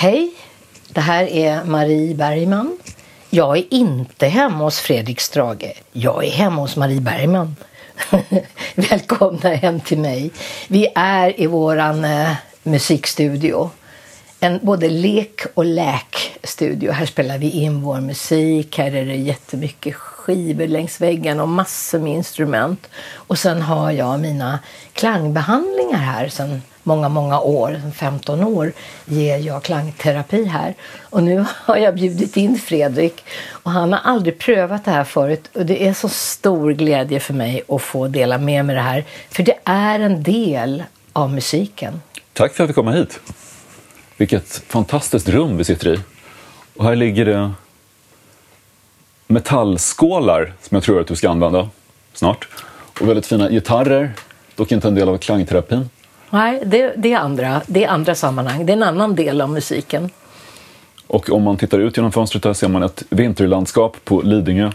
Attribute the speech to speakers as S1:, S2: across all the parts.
S1: Hej, det här är Marie Bergman. Jag är inte hemma hos Fredrik Strage. Jag är hemma hos Marie Bergman. Välkomna hem till mig. Vi är i våran eh, musikstudio. En både lek och läkstudio. Här spelar vi in vår musik. Här är det jättemycket skivor längs väggen och massor med instrument. Och sen har jag mina klangbehandlingar här sen många, många år, 15 år, ger jag klangterapi här. Och nu har jag bjudit in Fredrik och han har aldrig prövat det här förut och det är så stor glädje för mig att få dela med mig det här. För det är en del av musiken.
S2: Tack för att du kom hit. Vilket fantastiskt rum vi sitter i. Och här ligger det metallskålar som jag tror att du ska använda snart. Och väldigt fina gitarrer, dock inte en del av klangterapin.
S1: Nej, det, det, är andra, det är andra sammanhang. Det är en annan del av musiken.
S2: Och om man tittar ut genom fönstret här ser man ett vinterlandskap på Lidingö.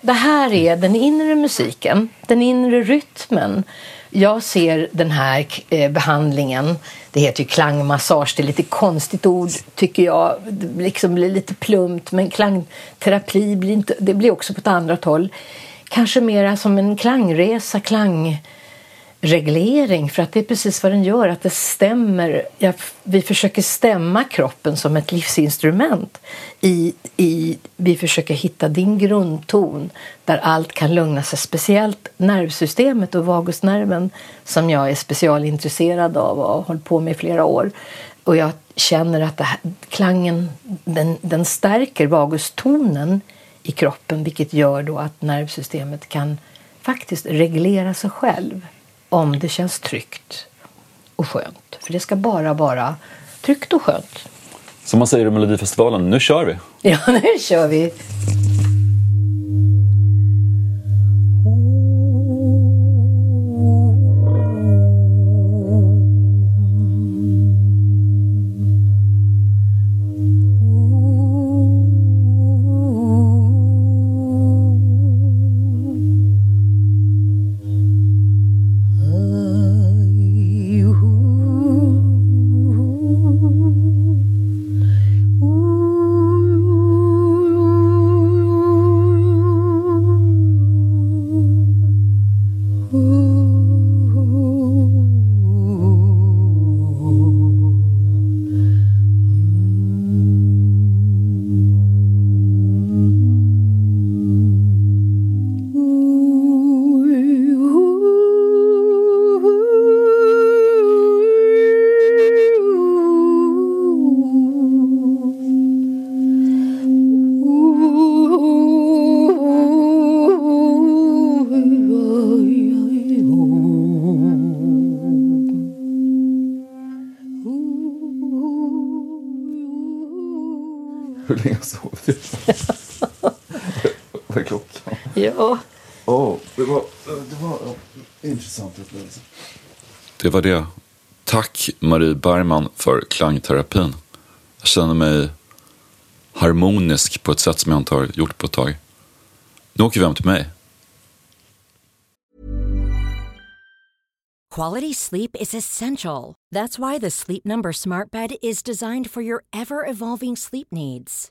S1: Det här är den inre musiken, den inre rytmen. Jag ser den här eh, behandlingen, det heter ju klangmassage, det är lite konstigt ord tycker jag, det liksom blir lite plumpt, men klangterapi blir, inte, det blir också på ett annat håll. Kanske mera som en klangresa, klang reglering för att det är precis vad den gör, att det stämmer. Ja, vi försöker stämma kroppen som ett livsinstrument. I, i, vi försöker hitta din grundton där allt kan lugna sig. Speciellt nervsystemet och vagusnerven som jag är specialintresserad av och har hållit på med i flera år. Och jag känner att här, klangen den, den stärker vagustonen i kroppen vilket gör då att nervsystemet kan faktiskt reglera sig själv om det känns tryggt och skönt. För det ska bara vara tryggt och skönt.
S2: Som man säger i Melodifestivalen, nu kör vi!
S1: Ja, nu kör vi!
S2: Hur länge sov du? Vad är klockan?
S1: Ja.
S2: Oh, det var, det var en intressant upplevelse. Det var det. Tack Marie Bergman för klangterapin. Jag känner mig harmonisk på ett sätt som jag inte har gjort på ett tag. Nu åker vi hem till mig.
S3: Quality sleep is essential. That's why the Sleep Number Smart Bed is designed for your ever-evolving sleep needs.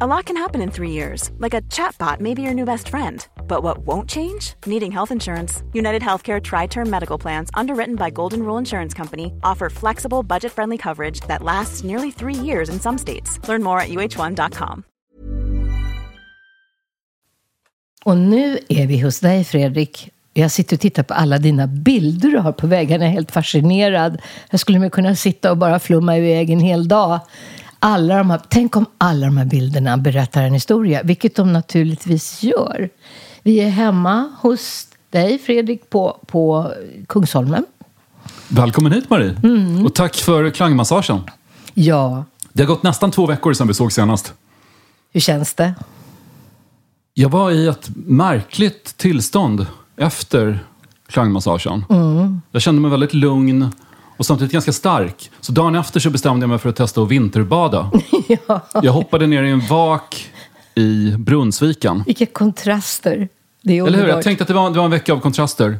S4: A lot can happen in three years, like a chatbot may be your new best friend. But what won't change? Needing health insurance. United Healthcare Tri Term Medical Plans, underwritten by Golden Rule Insurance Company, offer flexible, budget friendly coverage that lasts nearly three years in some states. Learn more at uh1.com.
S1: Och nu är vi hos dig, Fredrik. Jag sitter och tittar på alla dina bilder du har på väggarna. Jag är helt fascinerad. Jag skulle kunna sitta och bara flumma iväg en hel dag. Alla de här, tänk om alla de här bilderna berättar en historia, vilket de naturligtvis gör. Vi är hemma hos dig, Fredrik, på, på Kungsholmen.
S5: Välkommen hit, Marie. Mm. Och tack för klangmassagen.
S1: Ja.
S5: Det har gått nästan två veckor sedan vi såg senast.
S1: Hur känns det?
S5: Jag var i ett märkligt tillstånd efter klangmassagen. Mm. Jag kände mig väldigt lugn och samtidigt ganska stark. Så dagen efter så bestämde jag mig för att testa att vinterbada. ja. Jag hoppade ner i en vak i Brunnsviken.
S1: Vilka kontraster. Det är
S5: Eller hur? Jag tänkte att det var, det var en vecka av kontraster.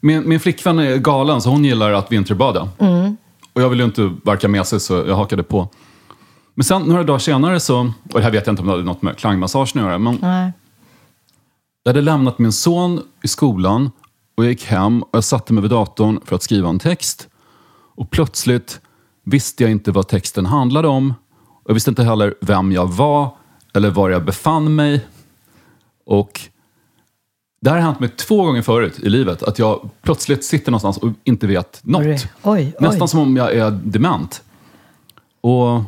S5: Min, min flickvän är galen, så hon gillar att vinterbada. Mm. Och jag ville ju inte verka mesig, så jag hakade på. Men sen några dagar senare så, och det här vet jag inte om det hade något med klangmassagen att göra, men Nej. jag hade lämnat min son i skolan och jag gick hem och jag satte mig vid datorn för att skriva en text. Och plötsligt visste jag inte vad texten handlade om. Jag visste inte heller vem jag var eller var jag befann mig. Och det här har hänt mig två gånger förut i livet, att jag plötsligt sitter någonstans och inte vet något. Oj, oj. Nästan som om jag är dement. Och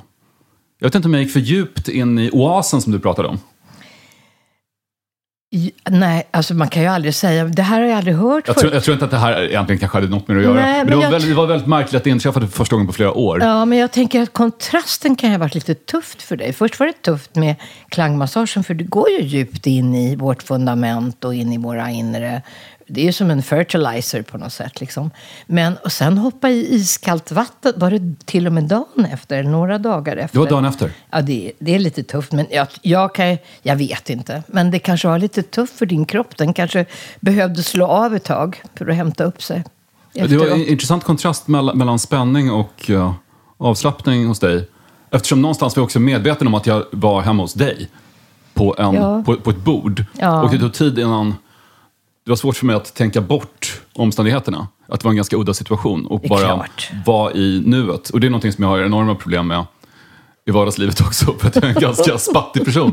S5: jag vet inte om jag gick för djupt in i oasen som du pratade om.
S1: Nej, alltså man kan ju aldrig säga, det här har jag aldrig hört
S5: jag tror, jag tror inte att det här egentligen kanske hade något med det att göra. Nej, men, men det, var väldigt, det var väldigt märkligt att det inträffade för första gången på flera år.
S1: Ja, men jag tänker att kontrasten kan ju ha varit lite tufft för dig. Först var det tufft med klangmassagen, för du går ju djupt in i vårt fundament och in i våra inre det är ju som en fertilizer på något sätt. Liksom. Men och sen hoppa i iskallt vatten, var det till och med dagen efter? Några dagar efter?
S5: Det var dagen efter.
S1: Ja, det, det är lite tufft. Men jag, jag, kan, jag vet inte. Men det kanske var lite tufft för din kropp. Den kanske behövde slå av ett tag för att hämta upp sig.
S5: Efteråt. Det var en intressant kontrast mellan, mellan spänning och uh, avslappning hos dig. Eftersom någonstans var jag också medveten om att jag var hemma hos dig. På, en, ja. på, på ett bord. Ja. Och det tog tid innan det var svårt för mig att tänka bort omständigheterna. Att det var en ganska udda situation och bara vara i nuet. Och det är någonting som jag har enorma problem med i vardagslivet också, för att jag är en ganska spattig person.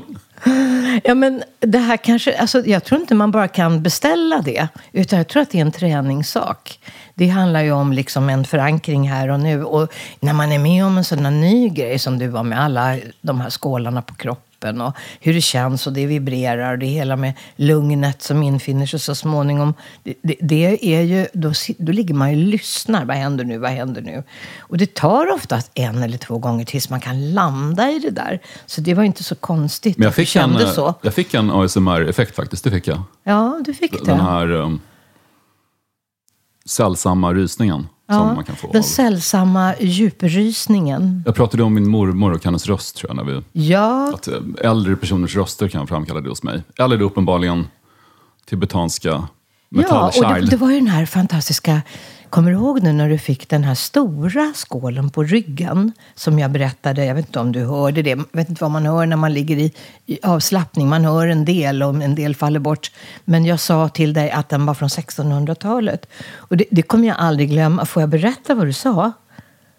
S1: Ja, men det här kanske, alltså, jag tror inte man bara kan beställa det, utan jag tror att det är en träningssak. Det handlar ju om liksom en förankring här och nu. Och när man är med om en här ny grej som du var med alla de här skålarna på kroppen kroppen och hur det känns och det vibrerar och det hela med lugnet som infinner sig så småningom. Det, det, det är ju, då, då ligger man ju och lyssnar. Vad händer nu? Vad händer nu? Och det tar ofta en eller två gånger tills man kan landa i det där. Så det var inte så konstigt
S5: Men jag fick, en, så. jag fick en ASMR-effekt faktiskt, det fick jag.
S1: Ja, du fick det.
S5: Den här um, sällsamma rysningen. Ja, man kan få
S1: den av. sällsamma djuprysningen.
S5: Jag pratade om min mormor och hennes röst tror jag. När
S1: vi, ja.
S5: Att eh, äldre personers röster kan framkalla det hos mig. Eller det uppenbarligen tibetanska
S1: Ja, och det, det, var ju den här fantastiska Kommer du ihåg nu när du fick den här stora skålen på ryggen? Som jag berättade, jag vet inte om du hörde det. Jag vet inte vad man hör när man ligger i, i avslappning. Man hör en del och en del faller bort. Men jag sa till dig att den var från 1600-talet. Och det, det kommer jag aldrig glömma. Får jag berätta vad du sa?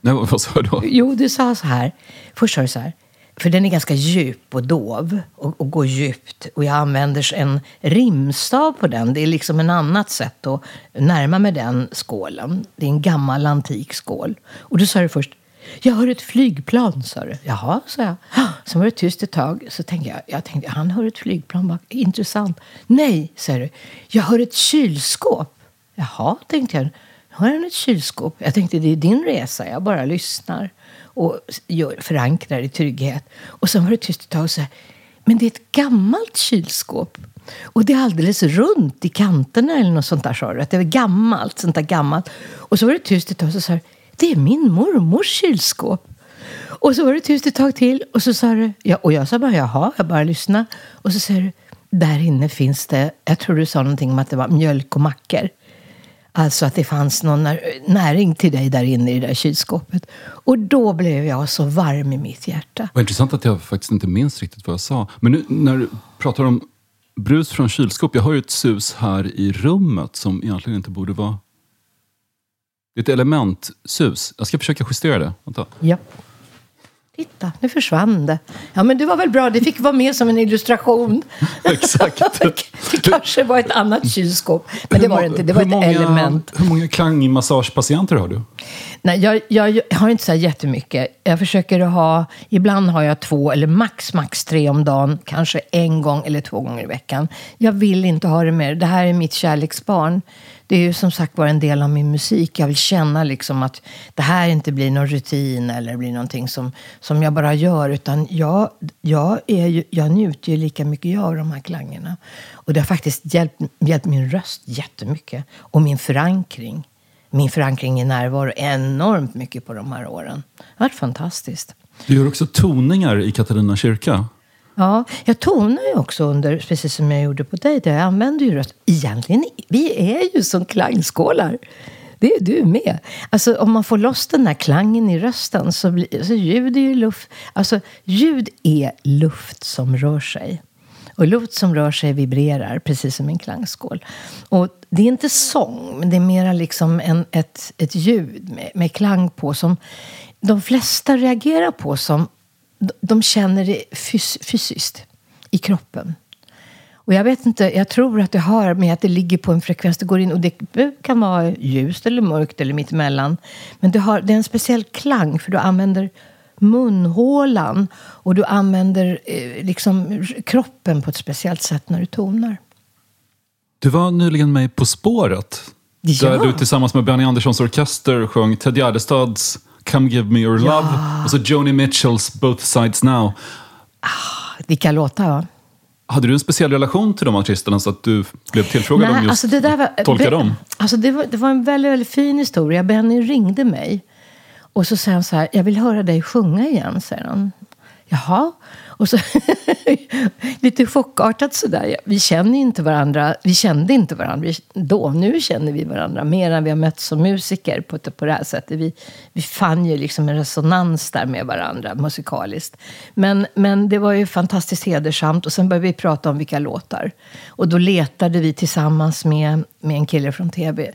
S5: Nej, vad sa du då?
S1: Jo, du sa så här. Först sa du så här. För den är ganska djup och dov och, och går djupt. Och jag använder en rimstav på den. Det är liksom en annat sätt att närma mig den skålen. Det är en gammal antik skål. Och då sa du först, jag hör ett flygplan, sa du. Jaha, sa jag. Sen var det tyst ett tag. Så tänkte jag, jag tänkte, han hör ett flygplan bak. Intressant. Nej, sa du. Jag hör ett kylskåp. Jaha, tänkte jag. Har han ett kylskåp? Jag tänkte det är din resa, jag bara lyssnar och gör, förankrar i trygghet. Och sen var det tyst ett tag och så här, men det är ett gammalt kylskåp. Och det är alldeles runt i kanterna eller något sånt där sa du. Att det är gammalt, sånt där gammalt. Och så var det tyst ett tag och så sa du, det är min mormors kylskåp. Och så var det tyst ett tag till och så sa du, ja, och jag sa bara jaha, jag bara lyssnade. Och så säger du, där inne finns det, jag tror du sa någonting om att det var mjölk och mackor. Alltså att det fanns någon näring till dig där inne i det där kylskåpet. Och då blev jag så varm i mitt hjärta.
S5: Vad intressant att jag faktiskt inte minns riktigt vad jag sa. Men nu när du pratar om brus från kylskåp. Jag har ju ett sus här i rummet som egentligen inte borde vara... Det är ett elementsus. Jag ska försöka justera det. Vänta.
S1: Ja. Titta, nu försvann det. Ja, men det var väl bra. Det fick vara med som en illustration.
S5: Exakt.
S1: det kanske var ett annat kylskåp, men det var det inte. Det var ett
S5: många,
S1: element.
S5: Hur många klangmassagepatienter har du?
S1: Nej, jag, jag, jag har inte så jättemycket. Jag försöker ha, ibland har jag två eller max, max tre om dagen. Kanske en gång eller två gånger i veckan. Jag vill inte ha det mer. Det här är mitt kärleksbarn det är ju som sagt var en del av min musik. Jag vill känna liksom att det här inte blir någon rutin eller blir någonting som, som jag bara gör. Utan jag, jag, är ju, jag njuter ju lika mycket jag av de här klangerna. Och det har faktiskt hjälpt, hjälpt min röst jättemycket. Och min förankring. Min förankring i närvaro enormt mycket på de här åren. Det har varit fantastiskt.
S5: Du gör också toningar i Katarina kyrka.
S1: Ja, jag tonar ju också under, precis som jag gjorde på dig. Jag använder ju röst. Egentligen, vi är ju som klangskålar. Det är du med. Alltså om man får loss den här klangen i rösten så blir så ljud är ju luft. Alltså ljud är luft som rör sig. Och luft som rör sig vibrerar, precis som en klangskål. Och det är inte sång, men det är mer liksom en, ett, ett ljud med, med klang på som de flesta reagerar på som de känner det fys fysiskt i kroppen. Och jag vet inte, jag tror att det har med att det ligger på en frekvens. Det går in och det kan vara ljust eller mörkt eller mittemellan. Men det, har, det är en speciell klang för du använder munhålan och du använder eh, liksom kroppen på ett speciellt sätt när du tonar.
S5: Du var nyligen med På spåret. Ja. Där du tillsammans med Benny Anderssons orkester sjöng Ted Gärdestads Come Give Me Your Love ja. och så Joni Mitchells Both Sides Now.
S1: Ah, vilka låtar va?
S5: Hade du en speciell relation till de artisterna så att du blev tillfrågad Nej, om just alltså det där var, att tolka dem?
S1: Alltså det, var, det var en väldigt, väldigt fin historia. Benny ringde mig och så säger han så här, jag vill höra dig sjunga igen, säger han. Jaha, och så lite chockartat sådär. Vi känner inte varandra. Vi kände inte varandra då. Nu känner vi varandra mer än vi har mötts som musiker på, på det här sättet. Vi, vi fann ju liksom en resonans där med varandra musikaliskt. Men, men det var ju fantastiskt hedersamt. Och sen började vi prata om vilka låtar. Och då letade vi tillsammans med, med en kille från tv.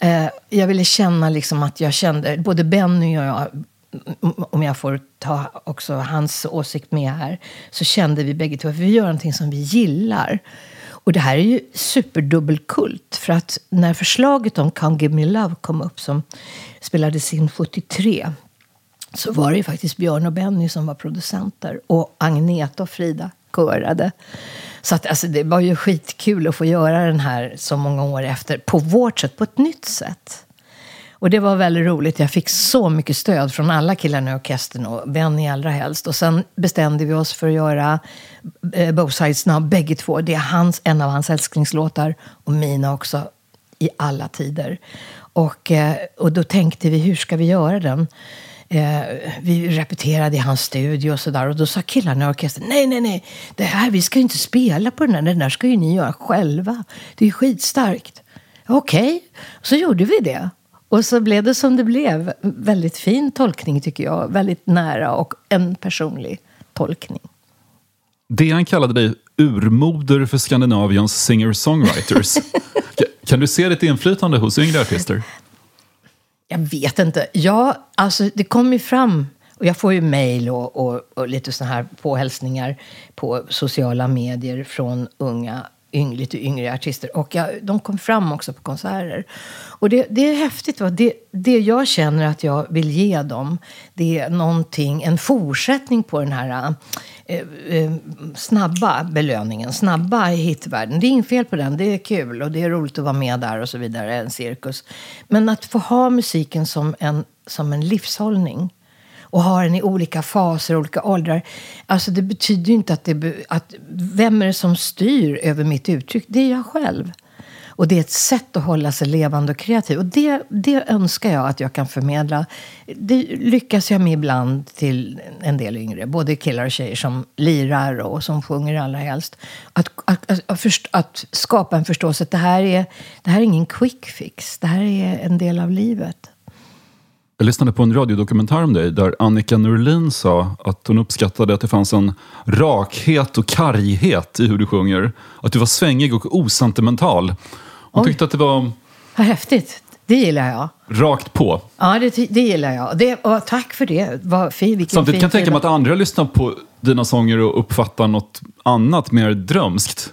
S1: Eh, jag ville känna liksom att jag kände, både Benny och jag om jag får ta också hans åsikt med här, så kände vi bägge två att vi gör någonting som vi gillar. Och det här är ju superdubbelkult. För att när förslaget om Can't Give Me Love kom upp, som spelades in 73, så var det ju faktiskt Björn och Benny som var producenter. Och Agneta och Frida körade. Så att, alltså, det var ju skitkul att få göra den här så många år efter, på vårt sätt, på ett nytt sätt. Och det var väldigt roligt. Jag fick så mycket stöd från alla killarna i orkestern och Benny allra helst. Och sen bestämde vi oss för att göra eh, Both Sides Now, bägge två. Det är hans, en av hans älsklingslåtar och mina också, i alla tider. Och, eh, och då tänkte vi, hur ska vi göra den? Eh, vi repeterade i hans studio och sådär. Och då sa killarna i orkestern, nej, nej, nej, det här, vi ska ju inte spela på den där, den där ska ju ni göra själva. Det är ju skitstarkt. Okej, okay. så gjorde vi det. Och så blev det som det blev. Väldigt fin tolkning tycker jag. Väldigt nära och en personlig tolkning.
S5: DN kallade dig urmoder för Skandinaviens singer-songwriters. kan du se ditt inflytande hos yngre artister?
S1: Jag vet inte. Ja, alltså det kom ju fram. Och jag får ju mejl och, och, och, lite såna här påhälsningar på sociala medier från unga yng, lite yngre artister. Och jag, de kom fram också på konserter. Och det, det är häftigt. Va? Det, det jag känner att jag vill ge dem, det är någonting, en fortsättning på den här eh, eh, snabba belöningen, snabba hitvärlden. Det är inget fel på den, det är kul och det är roligt att vara med där och så vidare, en cirkus. Men att få ha musiken som en, som en livshållning och har den i olika faser, olika åldrar. Alltså det betyder ju inte att det... Att, vem är det som styr över mitt uttryck? Det är jag själv. Och det är ett sätt att hålla sig levande och kreativ. Och det, det önskar jag att jag kan förmedla. Det lyckas jag med ibland till en del yngre. Både killar och tjejer som lirar och som sjunger allra helst. Att, att, att, först, att skapa en förståelse att det här, är, det här är ingen quick fix. Det här är en del av livet.
S5: Jag lyssnade på en radiodokumentär om dig där Annika Norlin sa att hon uppskattade att det fanns en rakhet och karghet i hur du sjunger. Att du var svängig och osentimental. Hon Oj. tyckte att det var...
S1: Vad häftigt. Det gillar jag.
S5: Rakt på.
S1: Ja, det, det gillar jag. Det, och tack för det. Vad fin,
S5: Samtidigt kan jag tänka mig att andra lyssnar på dina sånger och uppfattar något annat, mer drömskt.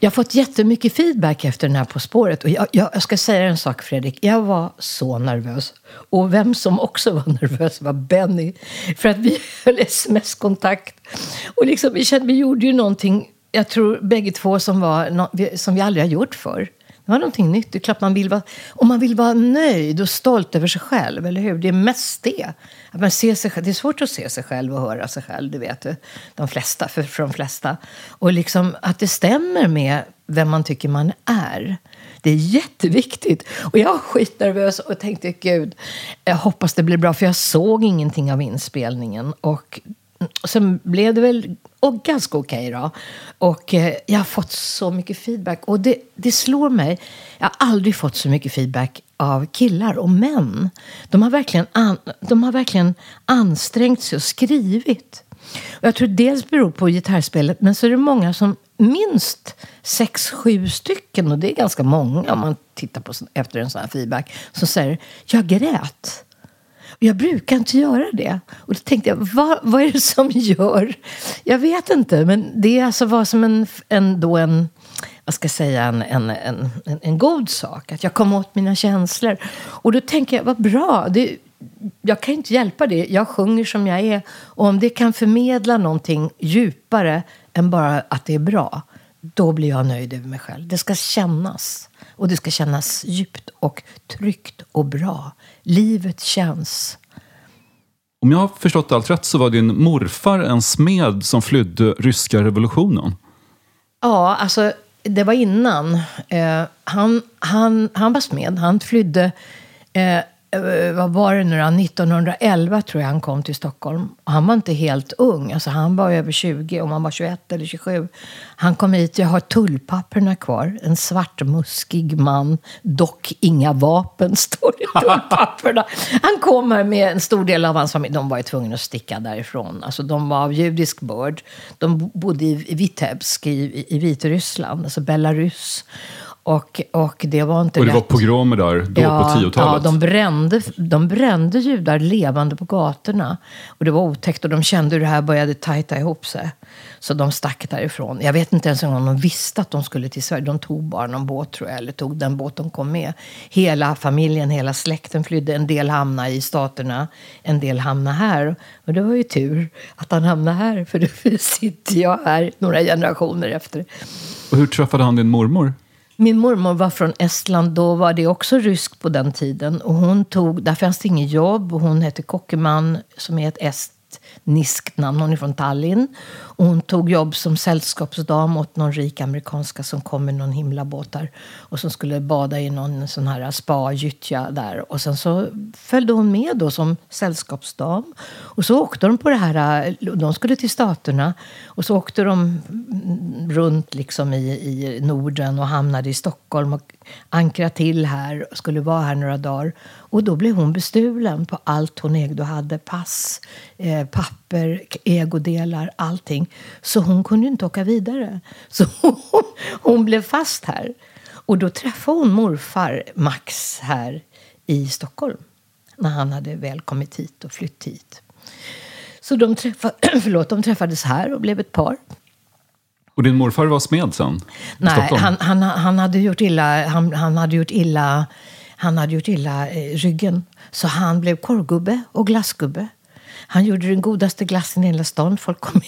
S1: Jag har fått jättemycket feedback efter den här På spåret. Och jag, jag, jag, ska säga en sak, Fredrik. Jag var så nervös. Och vem som också var nervös var Benny. För att vi höll sms-kontakt. Och liksom, vi, kände, vi gjorde ju någonting, jag tror bägge två, som, var, som vi aldrig har gjort förr. Det var någonting nytt. Det är klart man vill vara, och man vill vara nöjd och stolt över sig själv, eller hur? Det är mest det. Att man ser sig, det är svårt att se sig själv och höra sig själv, det vet du. De flesta, för, för de flesta. Och liksom att det stämmer med vem man tycker man är. Det är jätteviktigt. Och jag var skitnervös och tänkte, gud, jag hoppas det blir bra. För jag såg ingenting av inspelningen. Och sen blev det väl och ganska okej okay då. Och eh, jag har fått så mycket feedback. Och det, det slår mig. Jag har aldrig fått så mycket feedback av killar och män. De har verkligen, an, de har verkligen ansträngt sig och skrivit. Och jag tror dels beror på gitarrspelet, men så är det många som, minst sex, sju stycken, och det är ganska många om man tittar på efter en sån här feedback, som säger jag grät. Jag brukar inte göra det. Och då tänkte jag, vad, vad är det som gör? Jag vet inte, men det är alltså var som en, en, då en, vad ska jag säga, en, en, en, en, god sak. Att jag kom åt mina känslor. Och då tänker jag, vad bra. Det, jag kan inte hjälpa det. Jag sjunger som jag är. Och om det kan förmedla någonting djupare än bara att det är bra, då blir jag nöjd över mig själv. Det ska kännas. Och det ska kännas djupt och tryggt och bra. Livet känns.
S5: Om jag har förstått allt rätt så var din morfar en smed som flydde ryska revolutionen.
S1: Ja, alltså det var innan. Eh, han, han, han var smed. Han flydde eh, Eh, vad var det nu då? 1911 tror jag han kom till Stockholm. Och han var inte helt ung. Alltså han var över 20, om han var 21 eller 27. Han kom hit, jag har tullpapperna kvar. En svartmuskig man, dock inga vapen, står det i tullpapperna. Han kom här med en stor del av hans familj. De var ju tvungna att sticka därifrån. Alltså de var av judisk börd. De bodde i Vitebsk i, i Vitryssland, alltså Belarus. Och, och det var inte
S5: Och det lätt. var pogromer där då ja, på 10-talet?
S1: Ja, de brände, de brände judar levande på gatorna. Och det var otäckt och de kände hur det här började tajta ihop sig. Så de stack därifrån. Jag vet inte ens om de visste att de skulle till Sverige. De tog bara någon båt tror jag, eller tog den båt de kom med. Hela familjen, hela släkten flydde. En del hamnade i Staterna, en del hamnade här. Och det var ju tur att han hamnade här, för nu sitter jag här några generationer efter.
S5: Och hur träffade han din mormor?
S1: Min mormor var från Estland. Då var det också rysk på den tiden. Och hon tog, där fanns det inget jobb. Hon hette Kockeman, som är ett estniskt namn. Hon är från Tallinn. Och hon tog jobb som sällskapsdam åt någon rik amerikanska som kom med någon himlabåt där. Och som skulle bada i någon sån här spa-gyttja där. Och sen så följde hon med då som sällskapsdam. Och så åkte de på det här, de skulle till Staterna. Och så åkte de runt liksom i, i Norden och hamnade i Stockholm och ankrade till här och skulle vara här några dagar. Och då blev hon bestulen på allt hon ägde och hade. Pass, eh, papper, ägodelar, allting. Så hon kunde inte åka vidare. Så hon, hon blev fast här. Och då träffade hon morfar Max här i Stockholm. När han hade väl kommit hit och flytt hit. Så de, träffa, förlåt, de träffades här och blev ett par.
S5: Och din morfar var smed sen?
S1: Nej, han, han, han, hade gjort illa, han, han hade gjort illa, han hade gjort illa eh, ryggen. Så han blev korvgubbe och glassgubbe. Han gjorde den godaste glassen i hela stan. Folk kom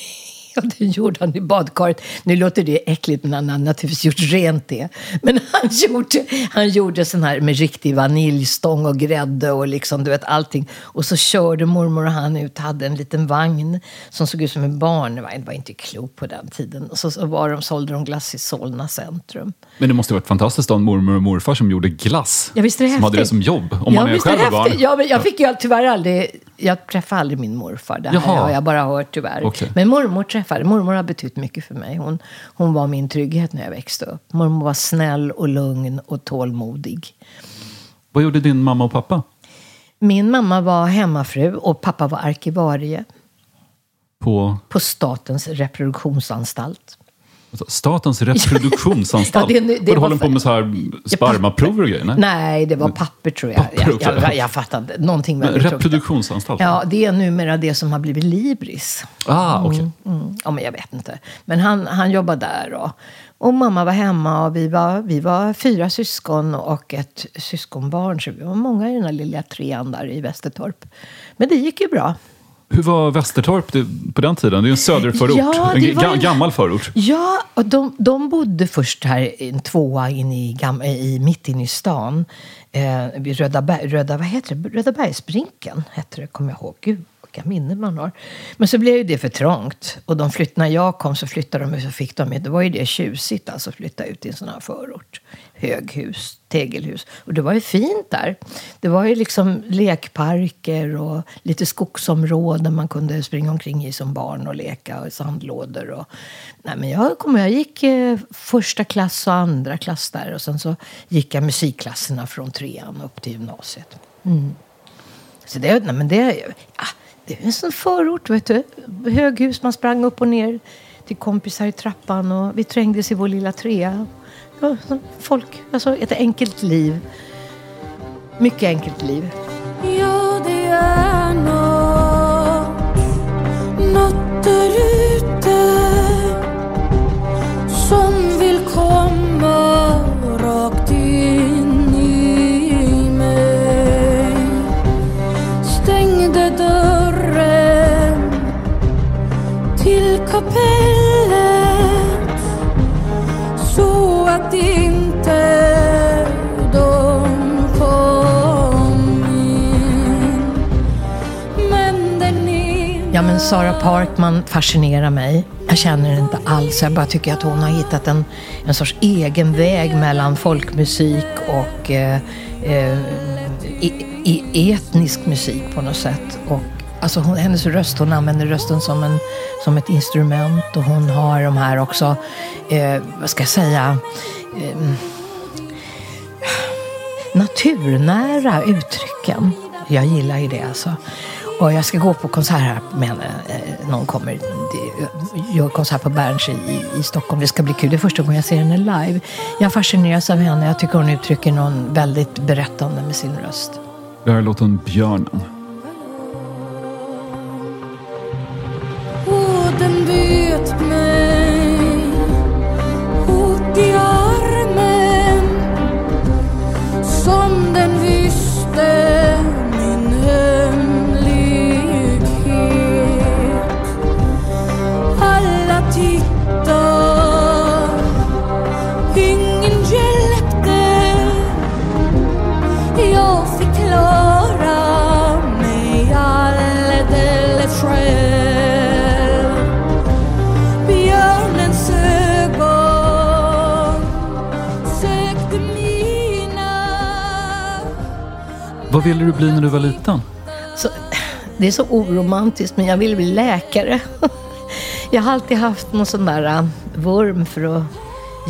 S1: Det gjorde han i badkaret. Nu låter det äckligt, men han har naturligtvis gjort rent det. Men han gjorde, han gjorde sån här med riktig vaniljstång och grädde och liksom, du vet, allting. Och så körde mormor och han ut, hade en liten vagn som såg ut som en barnvagn. Det var inte klokt på den tiden. Och så, så var de, sålde de glass i Solna centrum.
S5: Men det måste ha varit fantastiskt att mormor och morfar som gjorde glass.
S1: Ja, visst är det
S5: som
S1: häftigt?
S5: hade det som jobb, om
S1: ja,
S5: man är själv
S1: det
S5: barn.
S1: Ja, men jag fick ju tyvärr aldrig jag träffade aldrig min morfar. Det här har jag bara hört tyvärr.
S5: Okej.
S1: Men mormor träffade. Mormor har betytt mycket för mig. Hon, hon var min trygghet när jag växte upp. Mormor var snäll och lugn och tålmodig.
S5: Vad gjorde din mamma och pappa?
S1: Min mamma var hemmafru och pappa var arkivarie
S5: På
S1: på Statens reproduktionsanstalt.
S5: Alltså, Statens reproduktionsanstalt?
S1: Ja, det- det
S5: håller på med så här spermaprover och grejer? Nej.
S1: Nej, det var papper tror jag.
S5: Papper
S1: jag, jag, jag fattar inte. Någonting
S5: Men reproduktionsanstalt?
S1: Ja, det är numera det som har blivit Libris.
S5: Ah, okej.
S1: Mm. Ja, men jag vet inte. Men han, han jobbade där. Och, och mamma var hemma och vi var, vi var fyra syskon och ett syskonbarn. Så vi var många i den här lilla trean där i Västertorp. Men det gick ju bra.
S5: Hur var Västertorp på den tiden? Det är ju en söderförort.
S1: Ja,
S5: en ga- gammal förort.
S1: Ja, och de, de bodde först här en tvåa in i, gam, i, mitt inne i stan. Eh, vid Röda, Röda, vad heter det? Röda bergsbrinken hette det, kommer jag ihåg. Gud, vilka minnen man har. Men så blev det för trångt. Och de flytt, när jag kom så flyttade de fick de, det var ju det tjusigt alltså, att flytta ut i en sån här förort. Höghus, tegelhus. Och det var ju fint där. Det var ju liksom lekparker och lite skogsområden man kunde springa omkring i som barn och leka och sandlådor. Och, nej, men jag kom, jag gick eh, första klass och andra klass där och sen så gick jag musikklasserna från trean upp till gymnasiet. Mm. Så det, nej, men det, ja, det är en sån förort, vet du. Höghus, man sprang upp och ner till kompisar i trappan och vi trängdes i vår lilla trea. Folk, alltså ett enkelt liv. Mycket enkelt liv.
S6: Ja, det är nåt, nåt där ute men
S1: Sara Parkman fascinerar mig. Jag känner henne inte alls. Jag bara tycker att hon har hittat en, en sorts egen väg mellan folkmusik och eh, eh, i, i etnisk musik på något sätt. Och, alltså hon, hennes röst, hon använder rösten som, en, som ett instrument och hon har de här också, eh, vad ska jag säga, eh, naturnära uttrycken. Jag gillar ju det alltså. Och jag ska gå på konsert här med henne. Eh, Någon kommer, det- gör konsert på Berns i, i, i Stockholm. Det ska bli kul. Det är första gången jag ser henne live. Jag fascineras av henne. Jag tycker hon uttrycker någon väldigt berättande med sin röst.
S5: Det här är låten Björnen. Vad ville du bli när du var liten?
S1: Så, det är så oromantiskt, men jag ville bli läkare. Jag har alltid haft någon sån där äh, vurm för att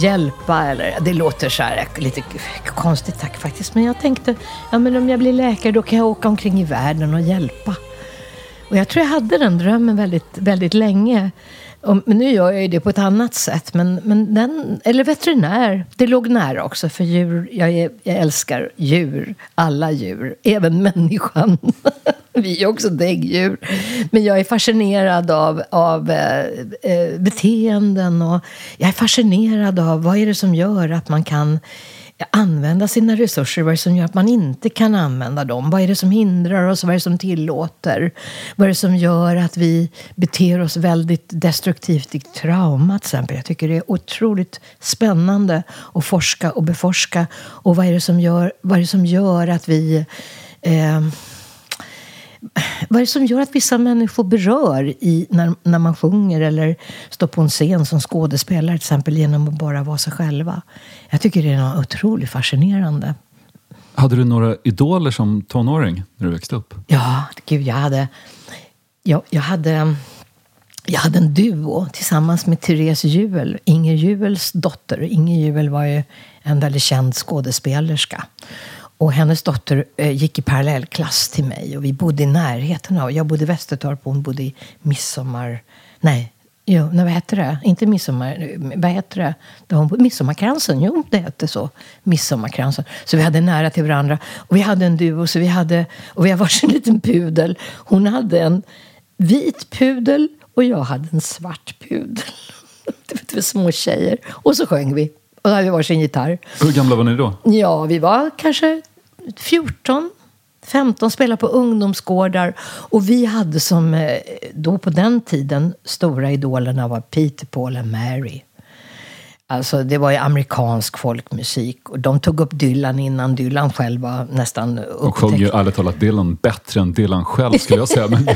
S1: hjälpa. Eller, det låter så här äh, lite konstigt tack faktiskt, men jag tänkte ja, men om jag blir läkare då kan jag åka omkring i världen och hjälpa. Och jag tror jag hade den drömmen väldigt, väldigt länge. Och, men nu gör jag ju det på ett annat sätt. Men, men den, eller veterinär, det låg nära också. För djur, jag, är, jag älskar djur, alla djur, även människan. Vi är också däggdjur. Men jag är fascinerad av, av eh, eh, beteenden och jag är fascinerad av vad är det som gör att man kan använda sina resurser? Vad är det som gör att man inte kan använda dem? Vad är det som hindrar oss? Vad är det som tillåter? Vad är det som gör att vi beter oss väldigt destruktivt i trauma till exempel? Jag tycker det är otroligt spännande att forska och beforska. Och vad är det som gör, vad är det som gör att vi eh, vad är det som gör att vissa människor berör i, när, när man sjunger eller står på en scen som skådespelare till exempel genom att bara vara sig själva? Jag tycker det är något otroligt fascinerande.
S5: Hade du några idoler som tonåring när du växte upp?
S1: Ja, gud, jag hade... Jag, jag hade... Jag hade en duo tillsammans med Therese Juel, Inger Juels dotter. Inger Juel var ju en väldigt känd skådespelerska. Och hennes dotter eh, gick i parallellklass till mig och vi bodde i närheten av... Jag bodde i Västertorp och hon bodde i Midsommar... Nej, jo, nej, vad hette det? Inte Midsommar... Vad hette det? Där hon bodde, Midsommarkransen, jo det hette så. Midsommarkransen. Så vi hade nära till varandra. Och vi hade en duo, så vi hade... Och vi har varsin liten pudel. Hon hade en vit pudel och jag hade en svart pudel. Det var för små tjejer. Och så sjöng vi. Och då hade vi varsin gitarr.
S5: Hur gamla var ni då?
S1: Ja, vi var kanske 14, 15, spelade på ungdomsgårdar. Och vi hade som, eh, då på den tiden, stora idolerna var Peter, Paul och Mary. Alltså det var ju amerikansk folkmusik. Och de tog upp Dylan innan Dylan själv var nästan
S5: De sjöng ju
S1: upptäckt.
S5: ärligt talat Dylan bättre än Dylan själv skulle jag säga. Men det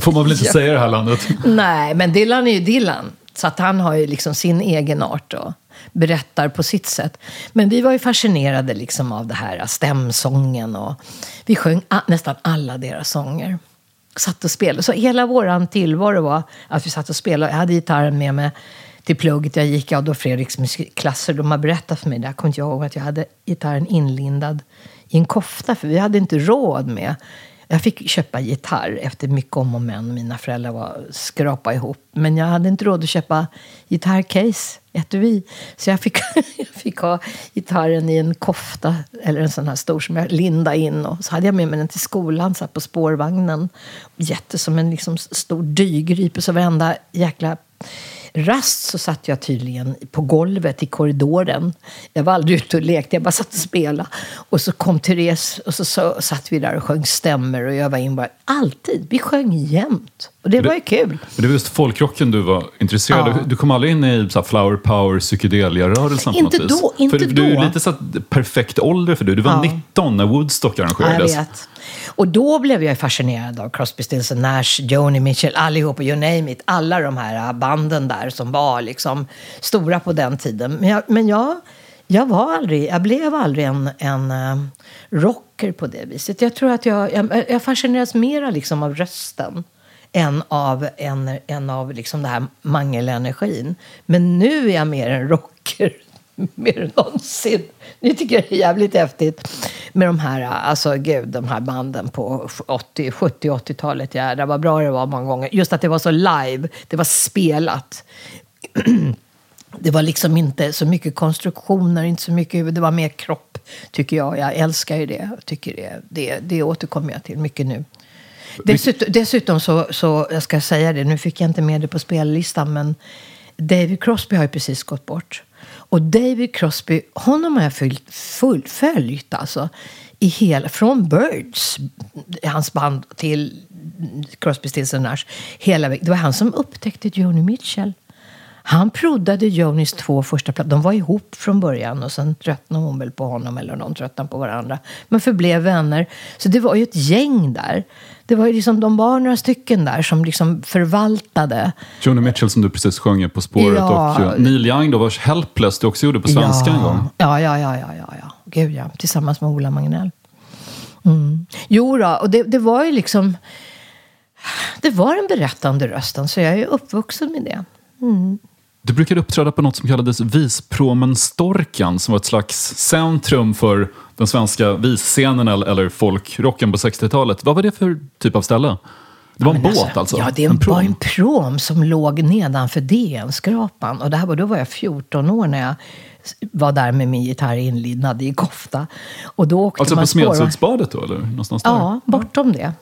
S5: får- man väl inte säga i det här landet.
S1: Nej, men Dylan är ju Dylan. Så att han har ju liksom sin egen art och berättar på sitt sätt. Men vi var ju fascinerade liksom av det här äh, stämsången och vi sjöng nästan alla deras sånger. Satt och spelade. Så hela våran tillvaro var att vi satt och spelade. Jag hade gitarren med mig till plugget jag gick i Adolf Fredriks musikklasser. De har berättat för mig, där kommer inte jag ihåg, att jag hade gitarren inlindad i en kofta. För vi hade inte råd med jag fick köpa gitarr efter mycket om och men. Mina föräldrar var skrapa ihop. Men jag hade inte råd att köpa gitarrcase, etui. Så jag fick, jag fick ha gitarren i en kofta, eller en sån här stor som jag lindade in. Och så hade jag med mig den till skolan, satt på spårvagnen. Jätte som en liksom stor dygrype. Så varenda jäkla rast så satt jag tydligen på golvet i korridoren. Jag var aldrig ute och lekte, jag bara satt och spelade. Och så kom Therese och så, så satt vi där och sjöng stämmer och jag var in bara, alltid. Vi sjöng jämt. Och det var ju kul.
S5: Men det var just folkrocken du var intresserad av.
S1: Ja.
S5: Du kom aldrig in i så flower power, psykedelia-rörelsen på något vis?
S1: då, inte
S5: för du är
S1: då.
S5: lite så perfekt ålder för dig. Du var
S1: Ja.
S5: 19 när Woodstock
S1: Ja, jag
S5: arrangerades.
S1: vet. Och då blev jag fascinerad av Crosby, Stills Nash, Joni Mitchell, allihop, you name it. Alla de här äh, banden där som var liksom stora på den tiden. Men jag, men jag, jag var aldrig, jag blev aldrig en, en äh, rocker på det viset. Jag tror att jag, jag, jag fascineras mera liksom av rösten än av, en, en av liksom den här mangelenergin. Men nu är jag mer en rocker mer än någonsin. Nu tycker det är jävligt häftigt med de här, alltså gud, de här banden på 80, 70 80-talet. Jädrar vad bra det var många gånger. Just att det var så live, det var spelat. Det var liksom inte så mycket konstruktioner, inte så mycket, det var mer kropp, tycker jag. Jag älskar ju det. Jag tycker det, det, det återkommer jag till mycket nu. Dessutom, dessutom så, så, jag ska säga det, nu fick jag inte med det på spellistan, men David Crosby har ju precis gått bort. Och David Crosby, honom har jag följt, fullföljt alltså. I hela, från Birds, hans band, till Crosby, Stills Nash. Hela, vägen. det var han som upptäckte Joni Mitchell. Han proddade Jonis två första plattor. De var ihop från början och sen tröttnade hon väl på honom eller de tröttnade på varandra. Men förblev vänner. Så det var ju ett gäng där. Det var ju liksom, de var några stycken där som liksom förvaltade.
S5: Joni Mitchell som du precis sjöng På spåret
S1: Ja.
S5: och Neil Young då vars Helpless du också gjorde på svenska
S1: ja.
S5: en gång.
S1: Ja, ja, ja, ja, ja, ja. Gud ja. Tillsammans med Ola Magnell. Mm. Jo då, och det, det var ju liksom... Det var den berättande rösten, så jag är uppvuxen med det.
S5: Du brukade uppträda på något som kallades Vispromenstorkan som var ett slags centrum för den svenska visscenen eller, folkrocken på 60-talet. Vad var det för typ av ställe? Det var en båt alltså?
S1: Ja, det
S5: En
S1: var en prom som låg nedanför DN-skrapan. Och det här var, då var jag 14 år när jag var där med min gitarr inlindad i kofta. Och då åkte
S5: Alltså
S1: man
S5: på Smedshultsbadet då eller någonstans där?
S1: Ja, bortom det.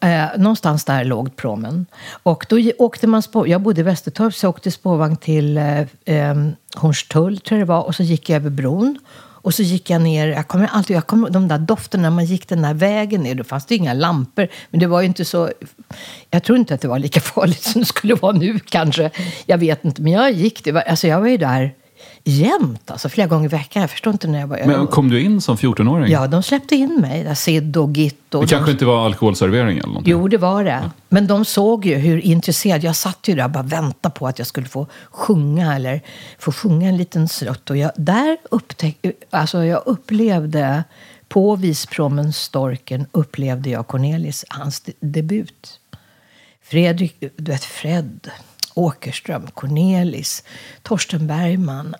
S1: Eh, någonstans där låg promen. Och då åkte man spår, jag bodde i Västertorp så jag åkte spårvagn till eh, eh, Hornstull tror jag det var. Och så gick jag över bron. Och så gick jag ner, jag kommer alltid, jag kommer, de där dofterna när man gick den där vägen ner, då fanns det inga lampor. Men det var ju inte så, jag tror inte att det var lika farligt som det skulle vara nu kanske. Jag vet inte, men jag gick, det var, alltså jag var ju där jämt, alltså flera gånger i veckan. Jag förstår inte när jag var
S5: Men kom du in som 14-åring?
S1: Ja, de släppte in mig, där Sid och Git. Och
S5: Det
S1: de-
S5: kanske inte var alkoholservering eller någonting?
S1: Jo, det var det. Men de såg ju hur intresserad jag satt ju där och bara väntade på att jag skulle få sjunga eller få sjunga en liten snutt. Och jag, där upptäckte, alltså jag upplevde, på Vispromen Storken upplevde jag Cornelis, hans de- debut. Fredrik, du vet Fred Åkerström, Cornelis, Torsten Bergman,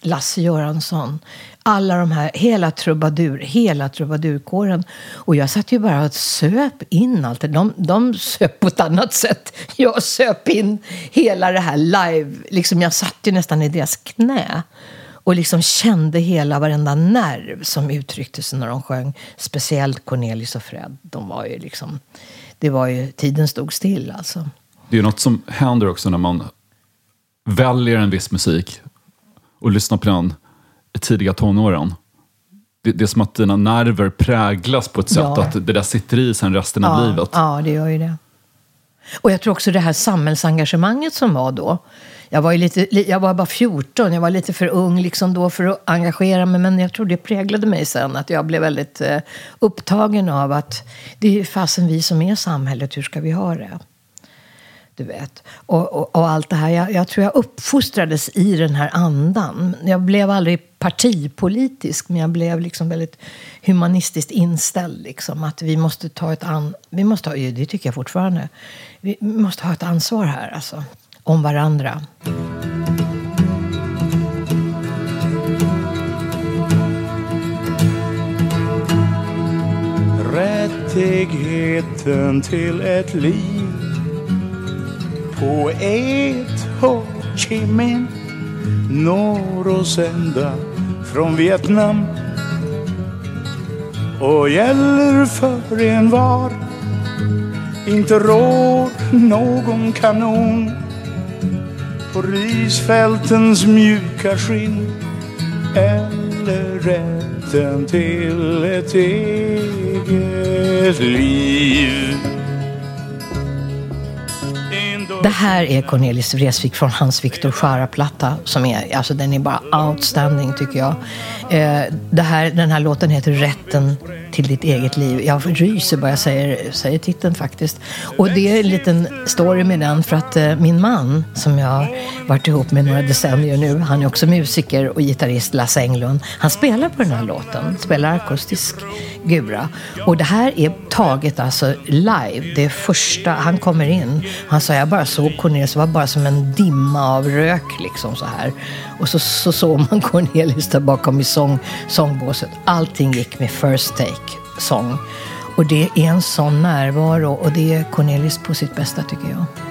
S1: Lasse Göransson. Alla de här, hela trubadur, hela trubadurkåren. Och jag satt ju bara och söp in allt det. De, de söp på ett annat sätt. Jag söp in hela det här live. Liksom jag satt ju nästan i deras knä. Och liksom kände hela varenda nerv som uttryckte sig när de sjöng. Speciellt Cornelis och Fred. De var ju liksom... Det var ju... Tiden stod still alltså.
S5: Det är något som händer också när man väljer en viss musik och lyssnar på den i tidiga tonåren. Det, det är som att dina nerver präglas på ett sätt
S1: Ja.
S5: att det där sitter i sen resten av livet.
S1: Ja, det gör ju det. Och jag tror också det här samhällsengagemanget som var då. Jag var, lite, li- jag var bara 14, jag var lite för ung liksom då för att engagera mig. Men jag tror det präglade mig sen. Att jag blev väldigt eh, upptagen av att det är fasen vi som är samhället, hur ska vi ha det? Du vet. Och, och, och allt det här. Jag, jag tror jag uppfostrades i den här andan. Jag blev aldrig partipolitisk, men jag blev liksom väldigt humanistiskt inställd. Liksom, att vi måste ta ett an... Vi måste ha, det tycker jag fortfarande. Vi måste ha ett ansvar här, alltså. Om varandra.
S7: Rättigheten till ett liv Poet Ho Chi Minh når oss ända från Vietnam och gäller för en var Inte rår någon kanon på risfältens mjuka skinn eller rätten till ett eget liv.
S1: Det här är Cornelis Vreeswijk från Hans Victor Jara-platta Som är, alltså den är bara outstanding tycker jag. Eh, det här, den här låten heter Rätten till ditt eget liv. Jag ryser bara jag säger, säger titeln faktiskt. Och det är en liten story med den för att eh, min man som jag har varit ihop med några decennier nu. Han är också musiker och gitarrist, Lasse Englund. Han spelar på den här låten. Spelar akustisk gura. Och det här är taget alltså live. Det är första, han kommer in. Han sa jag bara såg Cornelis, det var bara som en dimma av rök liksom så här. Och så, så såg man Cornelis där bakom i sång, sångbåset. Allting gick med first take sång. Och det är en sån närvaro och det är Cornelis på sitt bästa tycker jag.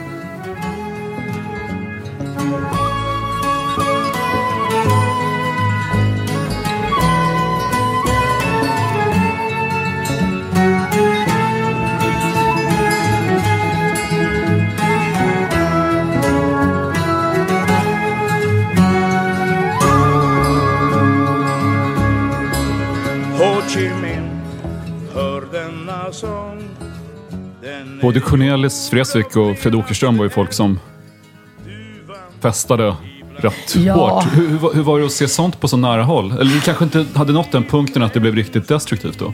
S7: Hör denna sång. Den
S5: Både Cornelis Vreeswijk och Fred Åkerström var ju folk som festade rätt
S1: Ja.
S5: hårt. Hur, hur, var- hur var det att se sånt på så nära håll? Eller du kanske inte hade nått den punkten att det blev riktigt destruktivt då?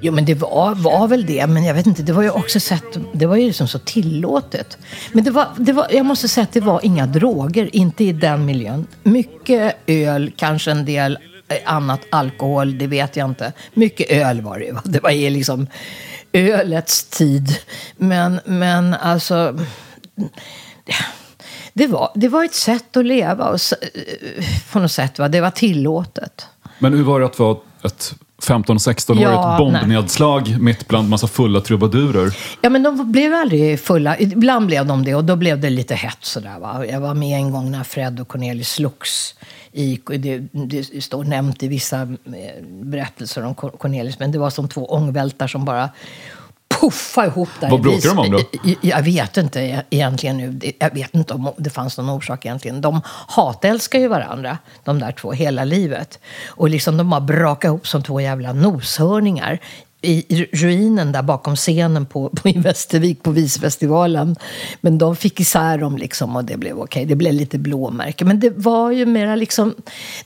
S1: Jo, men det var, var väl det. Men jag vet inte, det var ju också sett, det var ju liksom så tillåtet. Men det var, det var, jag måste säga att det var inga droger, inte i den miljön. Mycket öl, kanske en del annat alkohol, det vet jag inte. Mycket öl var det ju. Det var ju liksom ölets tid. Men, men alltså... Det var, det var ett sätt att leva och, eh, på något sätt. Va? Det var tillåtet.
S5: Men hur var det att vara ett 15-16-årigt
S1: Ja,
S5: bombnedslag mitt bland massa fulla trubadurer?
S1: Ja, men de blev aldrig fulla. Ibland blev de det och då blev det lite hett sådär. Va? Jag var med en gång när Fred och Cornelis slogs. I, det, det står nämnt i vissa eh, berättelser om Cor- Cornelis, men det var som två ångvältar som bara puffa ihop där.
S5: Vad bråkar de om då?
S1: Jag, vet inte e- egentligen nu. Jag vet inte om det fanns någon orsak egentligen. De hatälskar ju varandra, de där två, hela livet. Och liksom de har brakat ihop som två jävla noshörningar i ruinen där bakom scenen på, på i Västervik på Visfestivalen. Men de fick isär dem liksom och det blev okej. Det blev lite blåmärke. Men det var ju mera liksom...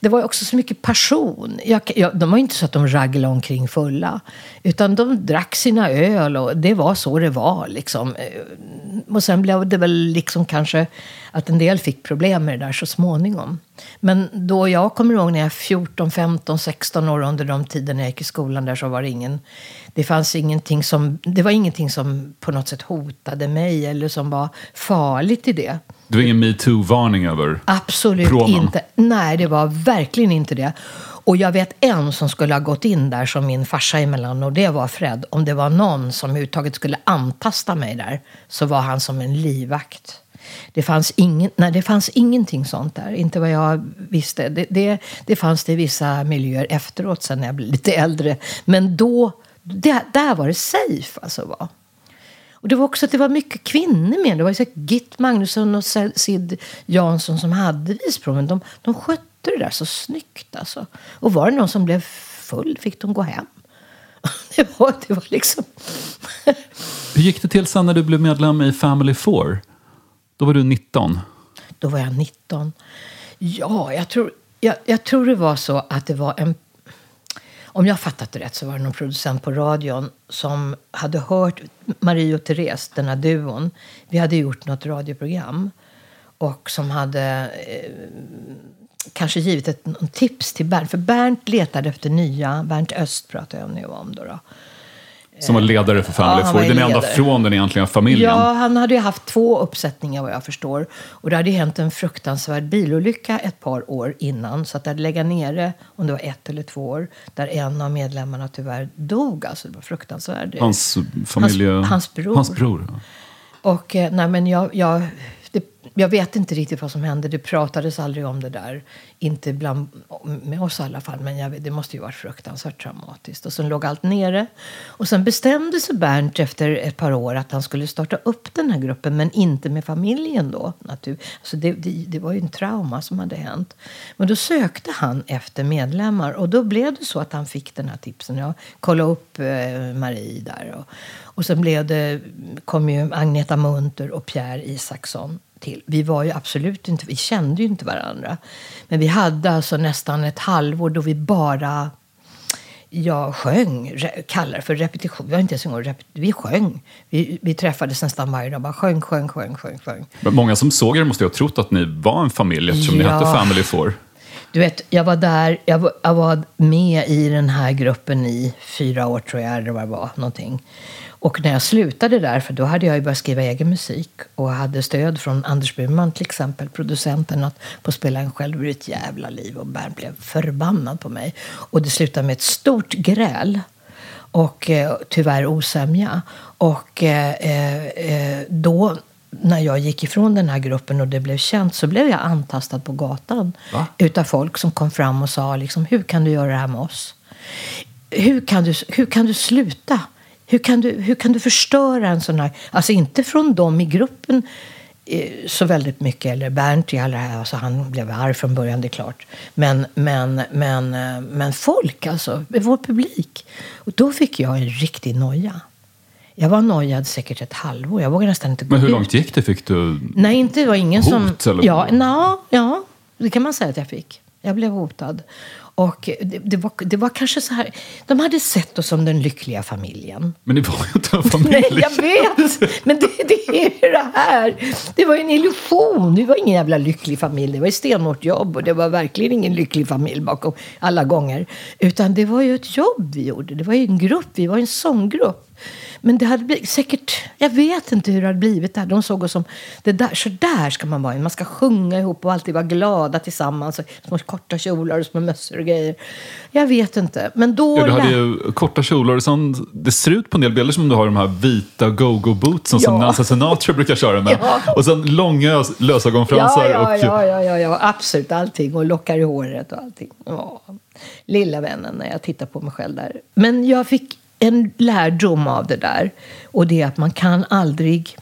S1: Det var också så mycket passion. Jag, jag, de var ju inte så att de raglade omkring fulla. Utan de drack sina öl och det var så det var liksom. Eh, och sen blev det väl liksom kanske att en del fick problem med det där så småningom. Men då jag kommer ihåg när jag var 14, 15, 16 år under de tiden jag gick i skolan där så var det ingen... Det fanns ingenting som... Det var ingenting som på något sätt hotade mig eller som var farligt i det.
S5: Det var ingen metoo-varning över
S1: Absolut
S5: proman?
S1: inte. Nej, det var verkligen inte det. Och jag vet en som skulle ha gått in där som min farsa emellan och det var Fred. Om det var någon som överhuvudtaget skulle antasta mig där så var han som en livvakt. Det fanns, ingen, nej, det fanns ingenting sånt där, inte vad jag visste. Det, det, det fanns det i vissa miljöer efteråt sen när jag blev lite äldre. Men då, det, där var det safe alltså. Va? Och det var också att det var mycket kvinnor med. Det var ju så Git Magnusson och Sid Jansson som hade visproven. De, de skötte det där så snyggt alltså. Och var det någon som blev full fick de gå hem. Det var, det var liksom...
S5: Hur gick det till sen när du blev medlem i Family Four? Då var du 19.
S1: Då var jag 19. Ja, jag tror, jag, jag tror det var så att det var en... Om jag har fattat det rätt så var det någon producent på radion som hade hört Marie och Therese, den här duon. Vi hade gjort något radioprogram. Och som hade eh, kanske givit ett tips till Bernt. För Bernt letade efter nya, Bernt Öst pratar jag nu om då. då.
S5: Som var ledare för Family
S1: Ja,
S5: Four. Den enda från den egentliga familjen.
S1: Ja, han hade ju haft två uppsättningar vad jag förstår. Och det hade ju hänt en fruktansvärd bilolycka ett par år innan. Så att det hade legat nere, om det var ett eller två år, där en av medlemmarna tyvärr dog. Alltså det var fruktansvärt.
S5: Hans familje...
S1: Hans- hans bror.
S5: Hans bror. ja.
S1: Och eh, nej, men jag, jag, jag vet inte riktigt vad som hände. Det pratades aldrig om det där. Inte bland, med oss i alla fall. Men jag, det måste ju varit fruktansvärt traumatiskt. Och sen låg allt nere. Och sen bestämde sig Bernt efter ett par år att han skulle starta upp den här gruppen. Men inte med familjen då. Natur. Alltså det, det, det var ju en trauma som hade hänt. Men då sökte han efter medlemmar. Och då blev det så att han fick den här tipsen. Jag kollade upp eh, Marie där. Och, och sen blev det, kom ju Agneta Munter och Pierre Isaksson till. Vi var ju absolut inte, vi kände ju inte varandra. Men vi hade alltså nästan ett halvår då vi bara jag sjöng, kallar det för repetition. Vi, var inte ens en vi sjöng. Vi, vi träffades nästan varje dag. Bara sjöng, sjöng, sjöng, sjöng, sjöng.
S5: Men många som såg er måste ju ha trott att ni var en familj eftersom ni
S1: Ja.
S5: hette Family Four.
S1: Du vet, jag var där, jag var, jag var med i den här gruppen i fyra år tror jag, eller vad det var, någonting. Och när jag slutade där, för då hade jag ju börjat skriva egen musik och hade stöd från Anders Burman till exempel, producenten, att få spela en själv ur ett jävla liv. Och Bernt blev förbannad på mig. Och det slutade med ett stort gräl. Och eh, tyvärr osämja. Och eh, eh, eh, då, när jag gick ifrån den här gruppen och det blev känt, så blev jag antastad på gatan.
S5: Va?
S1: Utav folk som kom fram och sa liksom, hur kan du göra det här med oss? Hur kan du, hur kan du sluta? Hur kan du, hur kan du förstöra en sån här... Alltså inte från dem i gruppen eh, så väldigt mycket, eller Bernt i alla här, alltså han blev arg från början, det är klart. Men, men, men, eh, men folk, alltså, vår publik. Och då fick jag en riktig noja. Jag var nojad säkert ett halvår. Jag vågade nästan inte gå
S5: Men hur
S1: ut.
S5: långt gick det? Fick du...
S1: Nej, inte, det var ingen
S5: Hot,
S1: som...
S5: eller?
S1: Ja, na, ja, det kan man säga att jag fick. Jag blev hotad. Och det, det, var, det var kanske så här... De hade sett oss som den lyckliga familjen.
S5: Men det var ju inte en familj.
S1: Nej, jag vet! Men det, det är ju det här. Det var en illusion. Det var ingen jävla lycklig familj. Det var ett stenhårt jobb och det var verkligen ingen lycklig familj bakom alla gånger. Utan det var ju ett jobb vi gjorde. Det var en grupp. Vi var en sånggrupp. Men det hade blivit säkert... Jag vet inte hur det hade blivit där. De såg oss som... Det där, så där ska man vara. Man ska sjunga ihop och alltid vara glada tillsammans. Små korta kjolar och små mössor och grejer. Jag vet inte. Men då...
S5: Ja, du hade ju korta kjolar och sånt. Det ser ut på en del bilder som om du har de här vita go-go-bootsen som
S1: Ja.
S5: Nancy Sinatra brukar köra med.
S1: Ja.
S5: Och sen långa lösögonfransar.
S1: Ja, ja, ja, ja, ja, absolut allting. Och lockar i håret och allting. Ja. Lilla vännen när jag tittar på mig själv där. Men jag fick en lärdom av det där. Och det är att man kan aldrig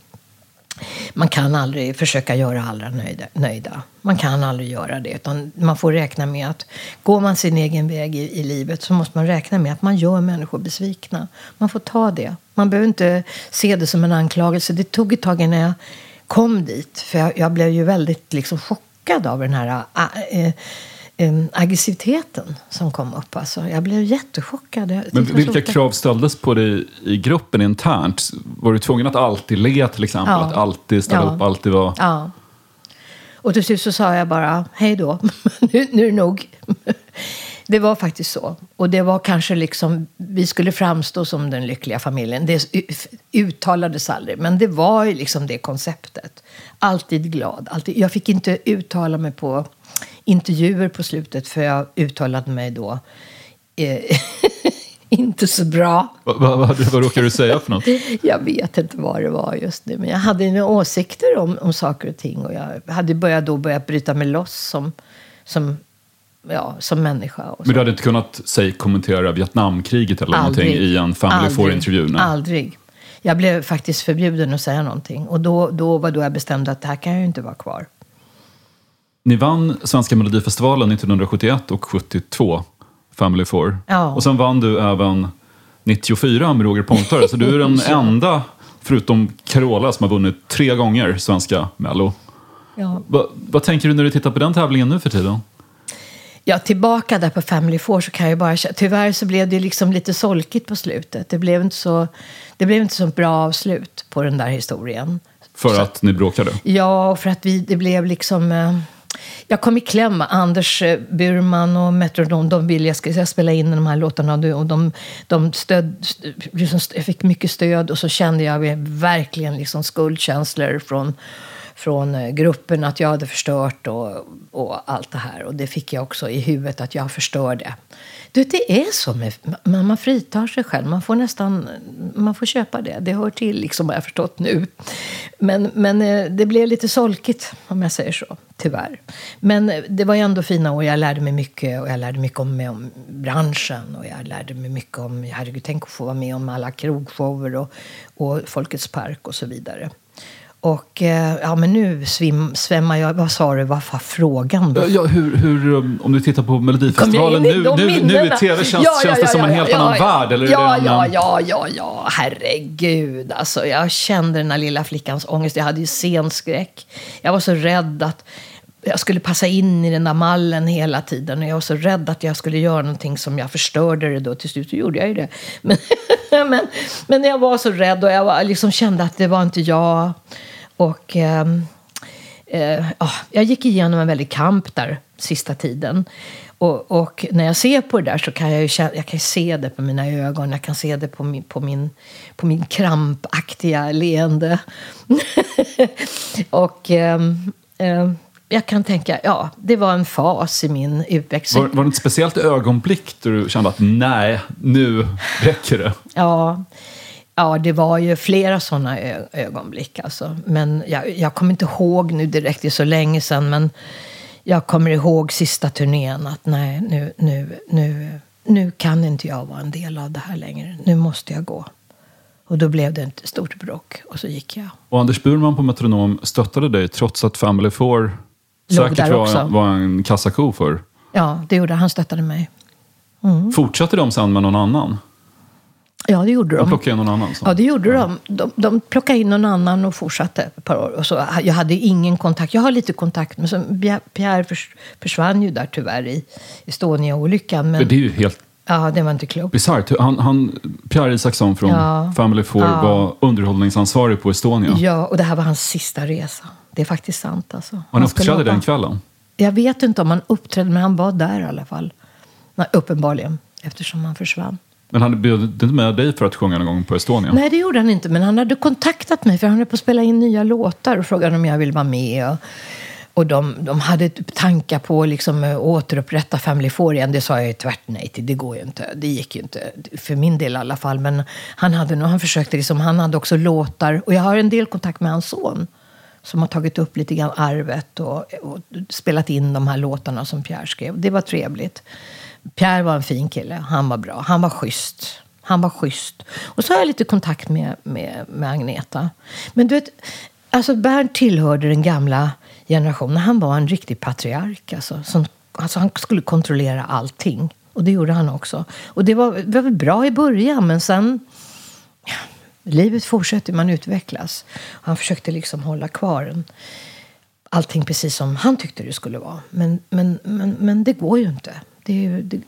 S1: man kan aldrig försöka göra alla nöjda, nöjda. Man kan aldrig göra det. Utan man får räkna med att går man sin egen väg i, i livet så måste man räkna med att man gör människor besvikna. Man får ta det. Man behöver inte se det som en anklagelse. Det tog ett tag innan jag kom dit. För jag, jag blev ju väldigt liksom, chockad av den här äh, äh, äh, aggressiviteten som kom upp. Alltså, jag blev jättechockad. Jag
S5: Men vilka
S1: så-
S5: krav ställdes på dig i gruppen internt? Var du tvungen att alltid le till exempel?
S1: Ja.
S5: Att alltid ställa
S1: Ja.
S5: upp, alltid vara...
S1: Ja. Och till slut så sa jag bara hej då, nu, nu är det nog. Det var faktiskt så. Och det var kanske liksom, vi skulle framstå som den lyckliga familjen. Det uttalades aldrig, men det var ju liksom det konceptet. Alltid glad. Alltid. Jag fick inte uttala mig på intervjuer på slutet för jag uttalade mig då eh, inte så bra.
S5: Vad, vad, vad, vad råkar du säga för något?
S1: Jag vet inte vad det var just nu, men jag hade några åsikter om, om saker och ting. Och jag hade börjat då börjat bryta mig loss som, som, ja, som människa.
S5: Men du hade inte kunnat, säg, kommentera Vietnamkriget eller någonting i en Family
S1: Aldrig.
S5: Four-intervju?
S1: Aldrig. Jag blev faktiskt förbjuden att säga någonting. Och då, då var då jag bestämde att det här kan jag ju inte vara kvar.
S5: Ni vann Svenska Melodifestivalen 1971 och 72, Family Four.
S1: Ja.
S5: Och sen vann du även 94 med Roger Pontare. Så du är den enda, förutom Carola, som har vunnit tre gånger Svenska Mello.
S1: Ja.
S5: Va, vad tänker du när du tittar på den tävlingen nu för tiden?
S1: Ja, tillbaka där på Family Four så kan jag bara kä- Tyvärr så blev det liksom lite solkigt på slutet. Det blev inte så, det blev inte så bra avslut på den där historien.
S5: För att ni bråkade?
S1: Ja, och för att vi, det blev liksom... Jag kom i kläm. Anders eh, Burman och Metrodom, de ville jag skulle spela in de här låtarna. Och de- de, stöd, liksom, jag fick mycket stöd och så kände jag verkligen liksom skuldkänslor från, från eh, gruppen att jag hade förstört och, och allt det här. Och det fick jag också i huvudet att jag förstörde. Du, det är så med, man, man fritar sig själv. Man får nästan man får köpa det. Det hör till, liksom, har jag förstått nu. Men, men eh, det blev lite solkigt, om jag säger så. Tyvärr. Men eh, det var ändå fina år. Jag lärde mig mycket. Och jag lärde mycket om, om branschen. Och jag lärde mig mycket om... Herregud, tänk att få vara med om alla krogshower och, och Folkets park och så vidare. Och eh, ja, men nu svim, svämmar jag... Vad sa du? Vad var frågan då?
S5: Ja, hur, hur, um, om du tittar på Melodifestivalen nu, nu, nu i tv känns,
S1: Ja, ja,
S5: känns det
S1: ja,
S5: som en helt
S1: ja,
S5: annan
S1: ja.
S5: värld? Eller är
S1: ja,
S5: det en,
S1: ja, ja, ja, ja, herregud. Alltså, jag kände den här lilla flickans ångest. Jag hade ju scenskräck. Jag var så rädd att jag skulle passa in i den där mallen hela tiden. Och jag var så rädd att jag skulle göra någonting som jag förstörde det då. Till slut så gjorde jag ju det. Men, men, men jag var så rädd och jag var, liksom kände att det var inte jag. Och... ehm, eh, ja, jag gick igenom en väldig kamp där sista tiden. Och, och när jag ser på det där så kan jag ju jag kan se det på mina ögon. Jag kan se det på min, på min, på min krampaktiga leende. och ehm, jag kan tänka, ja, det var en fas i min utväxt.
S5: var, var det ett speciellt ögonblick där du kände att nej, nu räcker det?
S1: Ja, ja, det var ju flera sådana ögonblick. Alltså. Men jag, jag kommer inte ihåg nu direkt, det är så länge sedan. Men jag kommer ihåg sista turnén att nej, nu, nu, nu, nu kan inte jag vara en del av det här längre. Nu måste jag gå. Och då blev det ett stort bråk och så gick jag.
S5: Och Anders Burman på Metronom stöttade dig trots att Family Four
S1: Låg
S5: säkert var, var en kassako för.
S1: Ja, det gjorde han. Han stöttade mig.
S5: Fortsatte de sen med någon annan?
S1: Ja, det gjorde
S5: De
S1: de.
S5: plockade in någon annan? Så.
S1: Ja, det gjorde de. de. De plockade in någon annan och fortsatte ett par år. Och så, jag hade ingen kontakt. Jag har lite kontakt, men så, Pierre förs, försvann ju där tyvärr i Estonia-olyckan. Men
S5: Det är ju helt
S1: ja, det var inte klokt.
S5: bisarrt. Han, han, Pierre Isaksson från
S1: Ja.
S5: Family Four
S1: Ja.
S5: var underhållningsansvarig på Estonia.
S1: Ja, och det här var hans sista resa. Det är faktiskt sant. Alltså.
S5: Han
S1: skulle
S5: uppträdde den kvällen.
S1: Jag vet inte om han uppträdde, men han var där i alla fall. Nej, uppenbarligen, eftersom han försvann.
S5: Men han bjöd inte med dig för att sjunga någon gång på Estonia?
S1: Nej, det gjorde han inte. Men han hade kontaktat mig för han höll på att spela in nya låtar och frågade om jag ville vara med. Och, och de, de hade typ tankar på att liksom, eh, återupprätta Family Four igen. Det sa jag ju tvärt nej till. Det går ju inte. Det gick ju inte. För min del i alla fall. Men han hade, nog- han försökte liksom, han hade också låtar. Och jag har en del kontakt med hans son. Som har tagit upp lite grann arvet och, och spelat in de här låtarna som Pierre skrev. Det var trevligt. Pierre var en fin kille. Han var bra. Han var schysst. Han var schysst. Och så har jag lite kontakt med, med, med Agneta. Men du vet, alltså Bernt tillhörde den gamla generationen. Han var en riktig patriark. Alltså, som, alltså han skulle kontrollera allting. Och det gjorde han också. Och det var, det var väl bra i början, men sen... Ja, livet fortsätter, man utvecklas. Han försökte liksom hålla kvar en, allting precis som han tyckte det skulle vara. Men, men, men, men det går ju inte. Det, är det,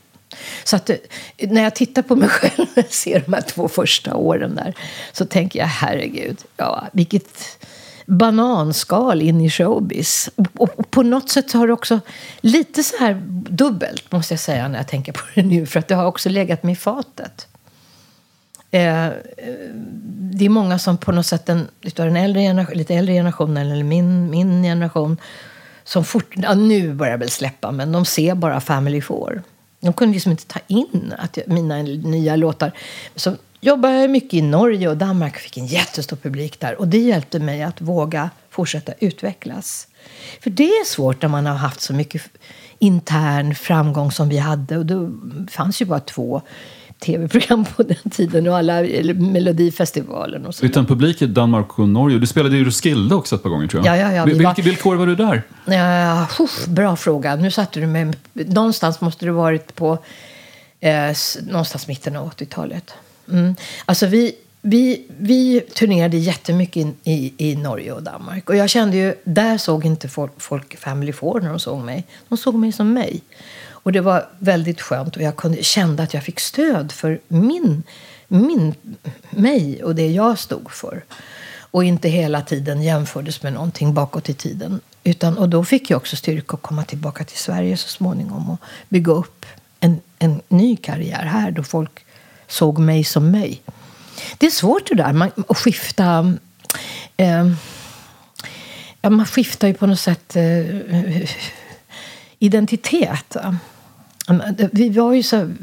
S1: så att, eh, när jag tittar på mig själv och ser de här två första åren där så tänker jag herregud, ja, vilket bananskal in i showbiz. Och, och på något sätt har det också lite så här dubbelt, måste jag säga, när jag tänker på det nu. För att det har också legat mig i fatet. Eh, eh det är många som på något sätt, den, den äldre lite äldre generationen, eller min, min generation, som fort, ja, nu börjar väl släppa, men de ser bara Family Four. De kunde liksom inte ta in att jag, mina nya låtar. Så jobbade jag mycket i Norge och Danmark och fick en jättestor publik där. Och det hjälpte mig att våga fortsätta utvecklas. För det är svårt när man har haft så mycket intern framgång som vi hade. Och då fanns ju bara två tv-program på den tiden och alla, eller Melodifestivalen och så.
S5: Utan publik i Danmark och Norge. Du spelade ju Roskilde också ett par gånger tror jag.
S1: Ja, ja, ja, vi
S5: Vil-
S1: var-
S5: vilka, år var du där?
S1: Ja, uff, bra fråga. Nu satte du mig... Någonstans måste det varit på eh, någonstans mitten av 80-talet. Mm. Alltså vi, vi, vi turnerade jättemycket in, i, i Norge och Danmark. Och jag kände ju, där såg inte folk, folk Family Four när de såg mig. De såg mig som mig. Och det var väldigt skönt och jag kunde, kände att jag fick stöd för min, min, mig och det jag stod för. Och inte hela tiden jämfördes med någonting bakåt i tiden. Utan, och då fick jag också styrka att komma tillbaka till Sverige så småningom och bygga upp en, en ny karriär här då folk såg mig som mig. Det är svårt det där man, att skifta. Eh, ja, man skiftar ju på något sätt eh, identitet. Eh, vi var ju, så,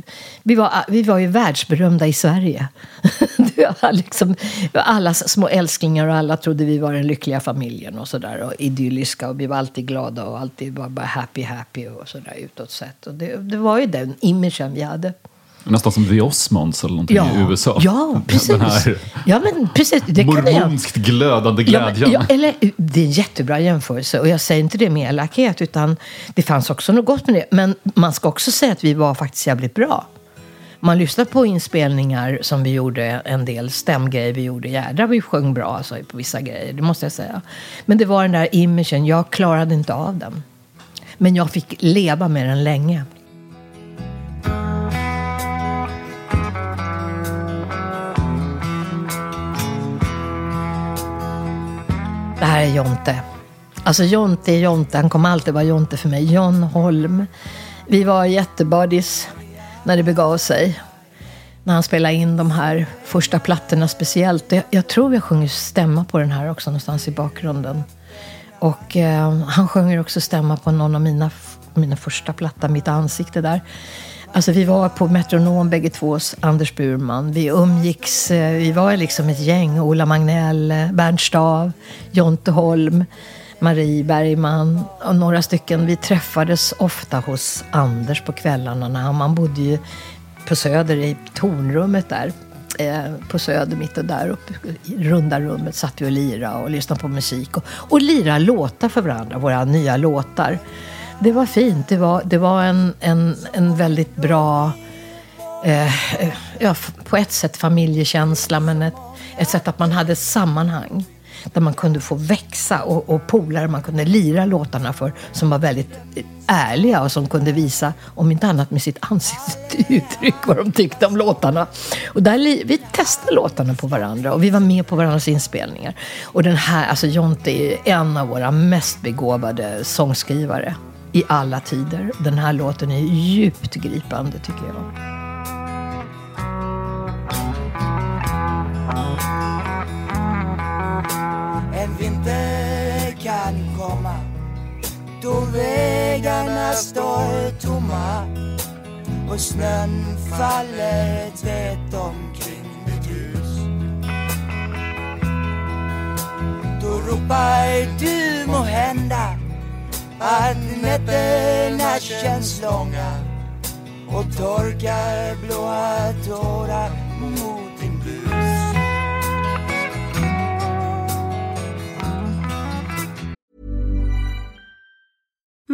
S1: vi var, ah, vi var ju världsberömda i Sverige. Det var liksom, allas små älsklingar och alla trodde vi var den lyckliga familjen och sådär. Och idylliska och vi var alltid glada och alltid var bara happy happy och sådär utåt sett. Och det, det var ju den imagen vi hade.
S5: Nästan som The Osmonds eller någonting i USA.
S1: Ja, precis.
S5: Den här
S1: Ja, men precis. Det kan jag.
S5: mormonskt glödande
S1: Ja, men-
S5: glädjen.
S1: ja, eller, det är en jättebra jämförelse. Och jag säger inte det med elakhet, utan det fanns också något gott med det. Men man ska också säga att vi var faktiskt jävligt bra. Man lyssnar på inspelningar som vi gjorde, en del stämgrejer vi gjorde. Jädrar, vi sjöng bra alltså, på vissa grejer, det måste jag säga. Men det var den där imagen, jag klarade inte av den. Men jag fick leva med den länge. Det här är Jonte. Alltså Jonte är Jonte, han kommer alltid vara Jonte för mig. John Holm. Vi var jättebuddies när det begav sig. När han spelade in de här första plattorna speciellt. Jag, jag tror jag sjunger stämma på den här också någonstans i bakgrunden. Och eh, han sjunger också stämma på någon av mina, mina första plattor, Mitt ansikte där. Alltså vi var på Metronom bägge två, Anders Burman. Vi umgicks, eh, vi var liksom ett gäng. Ola Magnell, eh, Bernt Stav, Jonte Holm, Marie Bergman och några stycken. Vi träffades ofta hos Anders på kvällarna. När han, man bodde ju på Söder i tornrummet där. Eh, på Söder mitt och där uppe i runda rummet satt vi och lirade och lyssnade på musik. Och, och lirade låtar för varandra, våra nya låtar. Det var fint. Det var, det var en, en, en väldigt bra, eh, eh ja, på ett sätt familjekänsla, men ett, ett sätt att man hade ett sammanhang. Där man kunde få växa och, och polare man kunde lira låtarna för som var väldigt ärliga och som kunde visa, om inte annat med sitt ansiktsuttryck, vad de tyckte om låtarna. Och där, vi testade låtarna på varandra och vi var med på varandras inspelningar. Och den här, alltså Jonte är en av våra mest begåvade sångskrivare i alla tider. Den här låten är djupt gripande tycker jag.
S8: En vinter kan komma då vägarna står tomma och snön faller tätt omkring mitt hus. Då ropar du må hända att nätterna känns långa och torkar blåa tårar. mot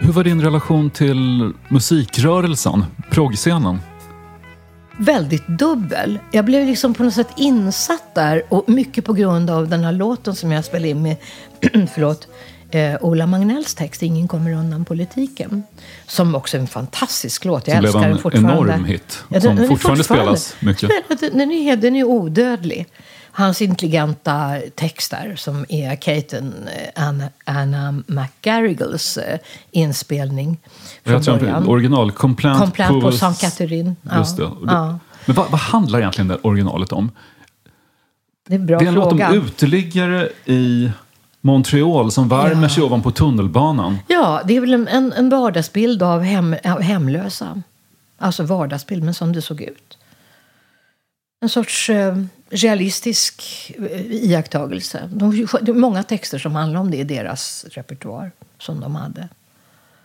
S5: Hur var din relation till musikrörelsen, proggscenen?
S1: väldigt dubbel. Jag blev liksom på något sätt insatt där och mycket på grund av den här låten som jag spelade in med förlåt, eh, Ola Magnells text Ingen kommer undan politiken. Som också är en fantastisk låt. Jag
S5: Som blev
S1: älskar
S5: en
S1: den fortfarande.
S5: enorm hit,
S1: Ja,
S5: som
S1: är
S5: fortfarande spelas mycket.
S1: Den är, den är odödlig. Hans intelligenta text där, som är Katen eh, Anna, Anna McGarrigles eh, inspelning från
S5: Jag tror
S1: början.
S5: att originalkomplett
S1: Komplett på. Ja.
S5: Just det.
S1: Ja.
S5: Men vad, vad handlar egentligen det originalet om?
S1: Det är en bra
S5: det är en låt
S1: fråga.
S5: om uteliggare i Montreal som värmer
S1: Ja.
S5: sig ovanpå tunnelbanan.
S1: Ja, det är väl en, en, vardagsbild av, hem, hemlösa. Alltså vardagsbild, men som det såg ut. En sorts eh, realistisk eh, iakttagelse. De, många texter som handlar om det i deras repertoar som de hade.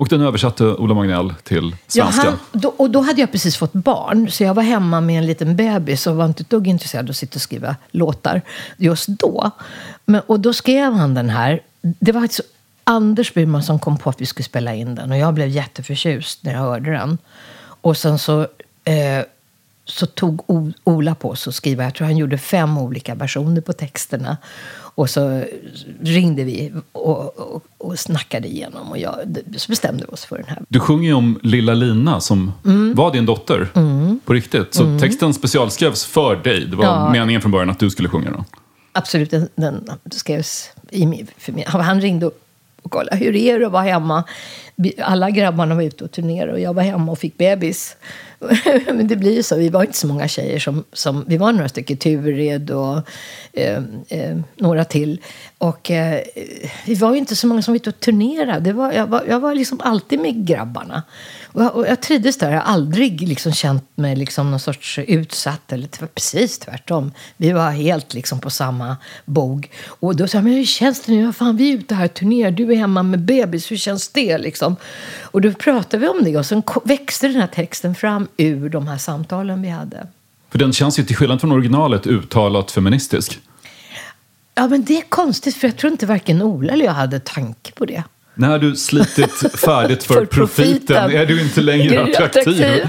S5: Och den översatte Ola Magnell till
S1: Ja,
S5: svenska.
S1: han, då, och då hade jag precis fått barn, så jag var hemma med en liten bebis och var inte ett dugg intresserad av att sitta och skriva låtar just då. Men, och då skrev han den här. Det var alltså Anders Burman som kom på att vi skulle spela in den och jag blev jätteförtjust när jag hörde den. Och sen så, eh, så tog Ola på sig att skriva, jag tror han gjorde fem olika versioner på texterna. Och så ringde vi och, och, och snackade igenom och jag, så bestämde vi oss för den här.
S5: Du sjunger ju om Lilla Lina som
S1: Mm.
S5: var din dotter på riktigt. Så texten specialskrevs för dig. Det var
S1: Ja.
S5: meningen från början att du skulle sjunga den.
S1: Absolut, den, den skrevs i min, för mig. Han ringde upp och kollade, hur är det att vara hemma? Alla grabbarna var ute och turnerade och jag var hemma och fick bebis. Men det blir ju så, vi var inte så många tjejer som, som vi var några stycken, Turid och eh, eh, några till. Och eh, vi var ju inte så många som var ute och turnerade. Det var, jag, var, jag var liksom alltid med grabbarna. Och jag, och jag trivdes där. Jag har aldrig liksom känt mig liksom någon sorts utsatt. Eller tv- precis tvärtom. Vi var helt liksom på samma bog. Och då sa jag, men hur känns det nu? Ja, fan, vi är ute här och turnerar. Du är hemma med bebis. Hur känns det? Liksom? Och då pratade vi om det. Och sen växte den här texten fram ur de här samtalen vi hade.
S5: För den känns ju till skillnad från originalet uttalat feministisk.
S1: Ja, men det är konstigt. För jag tror inte varken Ola eller jag hade tanke på det.
S5: När du slitit färdigt för,
S1: För
S5: profiten,
S1: profiten.
S5: är du inte längre attraktiv.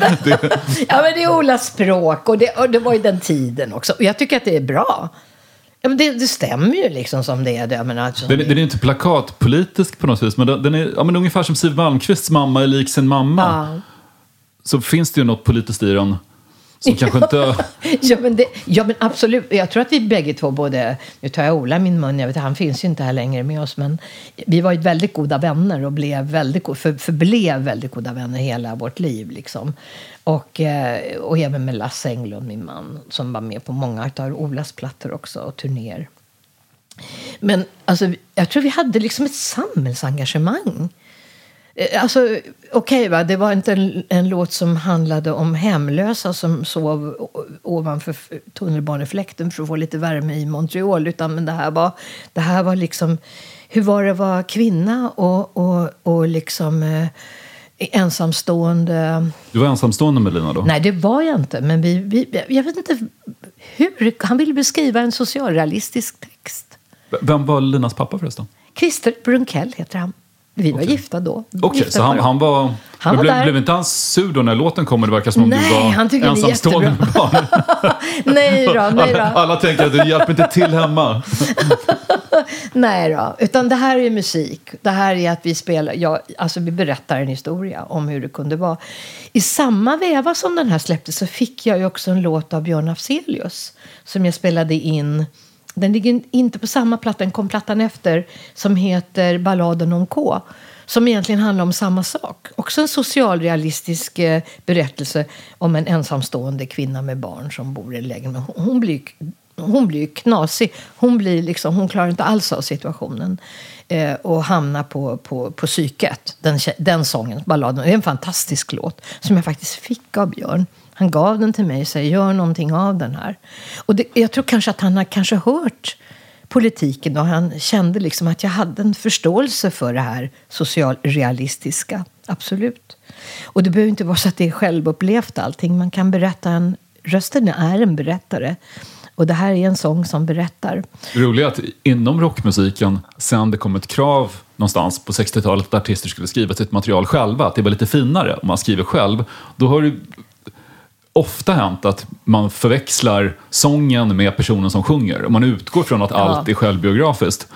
S1: Ja, men det är Olas språk och det, och det var ju den tiden också. Och jag tycker att det är bra. Ja, men det, det stämmer ju liksom som det är. Det. Jag menar, alltså,
S5: den, den är inte plakatpolitisk på något vis, men den, den är ja, men ungefär som Siw Malmkvists mamma är lik sin mamma.
S1: ja.
S5: Så finns det ju något politiskt i den som kanske inte...
S1: ja, men det, ja, men absolut. Jag tror att vi bägge två, både, nu tar jag Ola i min mun, jag vet, han finns ju inte här längre med oss, men vi var ju väldigt goda vänner och blev väldigt, för, förblev väldigt goda vänner hela vårt liv. Liksom. Och, eh, och även med Lasse Englund, min man, som var med på många av Olas plattor också och turnéer. Men alltså, jag tror vi hade liksom ett samhällsengagemang. Eh, Alltså, okej, va, det var inte en, en låt som handlade om hemlösa som sov ovanför tunnelbanefläkten för att få lite värme i Montreal. Utan men det, här var, det här var liksom hur var det att vara kvinna och, och, och liksom eh, ensamstående.
S5: Du var ensamstående med Lina då?
S1: Nej, det var jag inte. Men vi, vi, jag vet inte hur. Han ville beskriva en socialrealistisk text.
S5: Vem var Linas pappa förresten?
S1: Christer Brunkell heter han. Vi var gifta då.
S5: Okej,
S1: Gifta
S5: så han, han var...
S1: Han var
S5: blev,
S1: där.
S5: blev inte han sur då när låten kom och det verkar som om
S1: Nej,
S5: du var
S1: han
S5: ensamstående med barn?
S1: nej då, nej
S5: Alla,
S1: då.
S5: alla tänker att du hjälper inte till hemma.
S1: Nej då. Utan det här är musik. Det här är att vi spelar, ja, alltså vi berättar en historia om hur det kunde vara. I samma veva som den här släpptes så fick jag ju också en låt av Björn Afzelius som jag spelade in. Den ligger inte på samma platta, den kom plattan efter, som heter Balladen om K. Som egentligen handlar om samma sak. Också en socialrealistisk eh, berättelse om en ensamstående kvinna med barn som bor i en lägenhet. Hon, blir hon blir ju knasig. Hon, blir liksom, hon klarar inte alls av situationen eh, och hamnar på, på, på psyket. Den, den sången, balladen. Det är en fantastisk låt som jag faktiskt fick av Björn. Han gav den till mig och sa gör någonting av den här. Och det, jag tror kanske att han har kanske hört politiken och han kände liksom att jag hade en förståelse för det här socialrealistiska. Absolut. Och det behöver inte vara så att det är självupplevt allting. Man kan berätta en... Rösten är en berättare. Och det här är en sång som berättar.
S5: Det roliga är att inom rockmusiken, sen det kom ett krav någonstans på 60-talet att artister skulle skriva sitt material själva, att det var lite finare om man skriver själv, då har du ofta hänt att man förväxlar sången med personen som sjunger. Man utgår från att allt är självbiografiskt.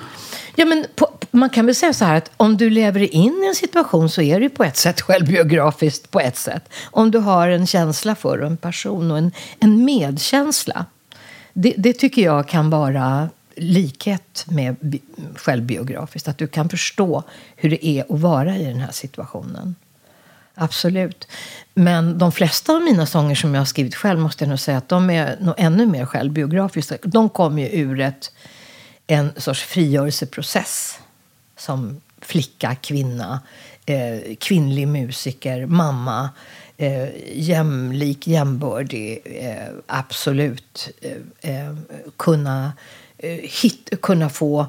S1: Ja, men på, man kan väl säga så här att om du lever in i en situation så är det på ett sätt självbiografiskt på ett sätt. Om du har en känsla för en person och en, en medkänsla. Det, det tycker jag kan vara likhet med bi- självbiografiskt. Att du kan förstå hur det är att vara i den här situationen. Absolut. Men de flesta av mina sånger som jag har skrivit själv måste jag nog säga att de är nog ännu mer självbiografiska. De kommer ju ur ett, en sorts frigörelseprocess. Som flicka, kvinna, eh, kvinnlig musiker, mamma. Eh, jämlik, jämbördig, eh, absolut. Eh, eh kunna, eh, hit, kunna få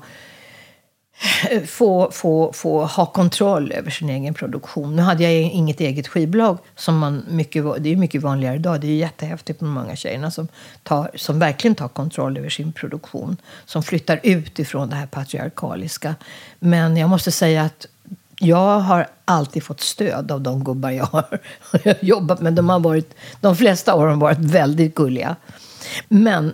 S1: få, få, få ha kontroll över sin egen produktion. Nu hade jag inget eget skivbolag. Som man mycket, det är mycket vanligare idag. Det är jättehäftigt med många tjejerna som, tar, som verkligen tar kontroll över sin produktion. Som flyttar ut ifrån det här patriarkaliska. Men jag måste säga att jag har alltid fått stöd av de gubbar jag har jobbat med. De, har varit, de flesta år har varit väldigt gulliga. Men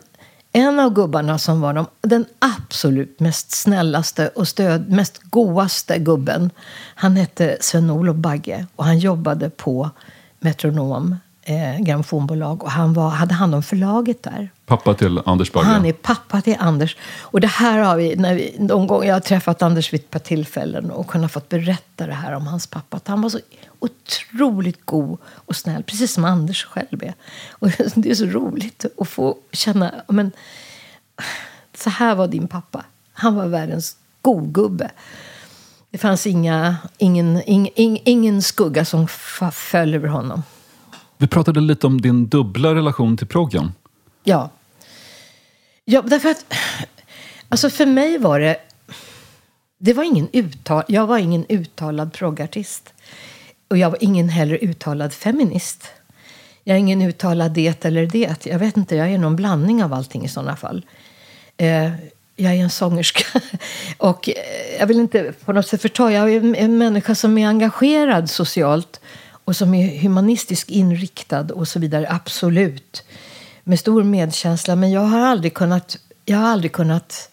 S1: en av gubbarna som var de, den absolut mest snällaste och stöd, mest goaste gubben, han hette Sven-Olof Bagge och han jobbade på Metronom, eh, grammofonbolag, och han var, hade hand om förlaget där.
S5: Pappa till Anders Bagge.
S1: han är pappa till Anders. Och det här har vi, när vi de gånger jag har träffat Anders vid ett par tillfällen och kunnat fått berätta det här om hans pappa. Att han var så otroligt god och snäll, precis som Anders själv är. Och det är så roligt att få känna, men så här var din pappa. Han var världens godgubbe. Det fanns inga, ingen, ing, ing, ingen skugga som föll över honom.
S5: Vi pratade lite om din dubbla relation till proggen.
S1: Ja. Ja, därför att... Alltså för mig var det... det var ingen uttal, jag var ingen uttalad proggartist. Och jag var ingen heller uttalad feminist. Jag är ingen uttalad det eller det. Jag vet inte, jag är någon blandning av allting i sådana fall. Eh, jag är en sångerska. Och eh, jag vill inte på något sätt förta. Jag är en, en människa som är engagerad socialt och som är humanistiskt inriktad och så vidare. Absolut. Med stor medkänsla. Men jag har aldrig kunnat... Jag har aldrig kunnat...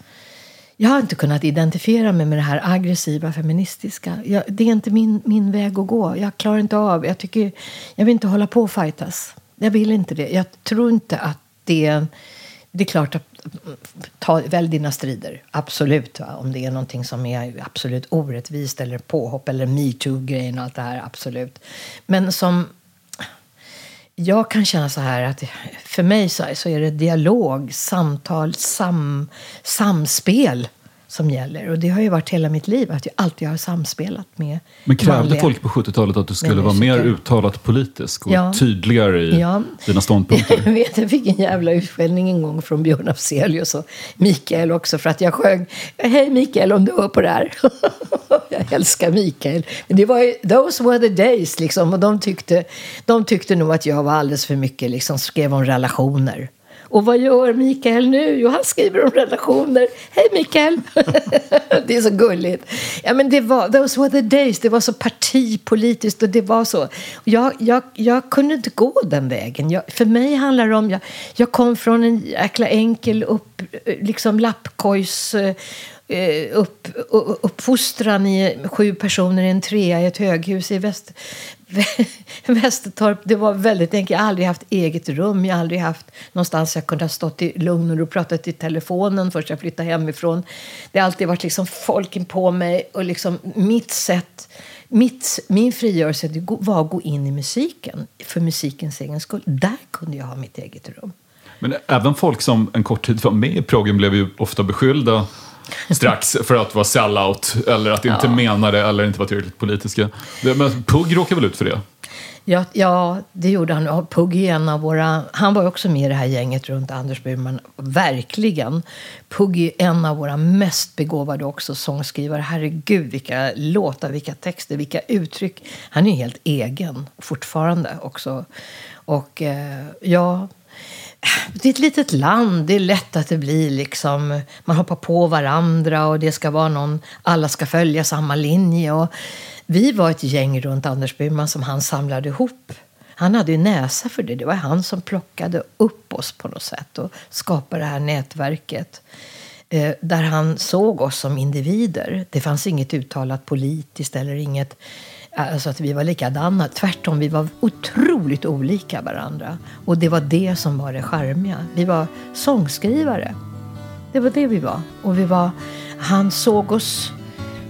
S1: Jag har inte kunnat identifiera mig med det här aggressiva feministiska. Jag, det är inte min, min väg att gå. Jag klarar inte av. Jag, tycker, jag vill inte hålla på och fightas. Jag vill inte det. Jag tror inte att det... Det är klart att ta, välj dina strider, absolut. Va? Om det är någonting som är absolut orättvist eller påhopp eller metoo-grejen och allt det här, absolut. Men som... Jag kan känna så här att för mig så, är det dialog, samtal, sam, samspel som gäller. Och det har ju varit hela mitt liv, att jag alltid har samspelat med
S5: Men krävde folk på 70-talet att du skulle vara mer uttalat politisk och
S1: Ja.
S5: tydligare i
S1: Ja.
S5: dina ståndpunkter?
S1: Jag vet, jag fick en jävla utskällning en gång från Björn Afzelius och Mikael också för att jag sjöng Hej Mikael om du hör på det här. jag älskar Mikael. Men det var ju, those were the days liksom. Och de tyckte, de tyckte nog att jag var alldeles för mycket liksom skrev om relationer. Och vad gör Mikael nu? Jo, han skriver om relationer. Hej Mikael! det är så gulligt. Ja, men det var, those were the days. Det var så partipolitiskt och det var så. Jag, jag, jag kunde inte gå den vägen. Jag, för mig handlar det om... Jag, jag kom från en jäkla enkel upp, liksom lappkojs... Eh, upp, uppfostran i sju personer i en trea i ett höghus i väst, Västertorp. Det var väldigt enkelt. Jag har aldrig haft eget rum. Jag har aldrig haft någonstans jag kunde ha stått i lugn och ro och pratat i telefonen först jag flyttade hemifrån. Det har alltid varit liksom folk på mig och liksom mitt sätt mitt, min frigörelse det var att gå in i musiken för musikens egen skull. Där kunde jag ha mitt eget rum.
S5: Men även folk som en kort tid var med i proggen blev ju ofta beskyllda strax för att vara sellout eller att inte
S1: Ja.
S5: mena det eller inte vara tillräckligt politiska. Men Pugh råkar väl ut för det?
S1: Ja, ja, det gjorde han. Och Puggy är en av våra... Han var också med i det här gänget runt Anders Burman. Verkligen. Puggy är en av våra mest begåvade också sångskrivare. Herregud, vilka låtar, vilka texter, vilka uttryck. Han är helt egen fortfarande också. Och eh, ja... Det är ett litet land. Det är lätt att det blir liksom... Man hoppar på varandra och det ska vara någon... Alla ska följa samma linje. Och vi var ett gäng runt Anders Burman som han samlade ihop. Han hade ju näsa för det. Det var han som plockade upp oss på något sätt och skapade det här nätverket. Eh, där han såg oss som individer. Det fanns inget uttalat politiskt eller inget Alltså att vi var likadana. Tvärtom, vi var otroligt olika varandra. Och det var det som var det charmiga. Vi var sångskrivare. Det var det vi var. Och vi var, han såg oss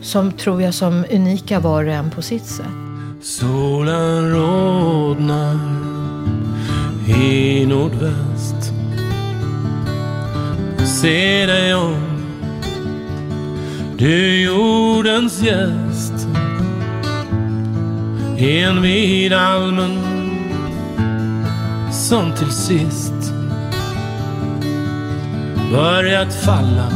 S1: som, tror jag, som unika var och en på sitt sätt.
S9: Solen rodnar i nordväst Se dig om Du jordens gäst en vid almen Som till sist Börjat falla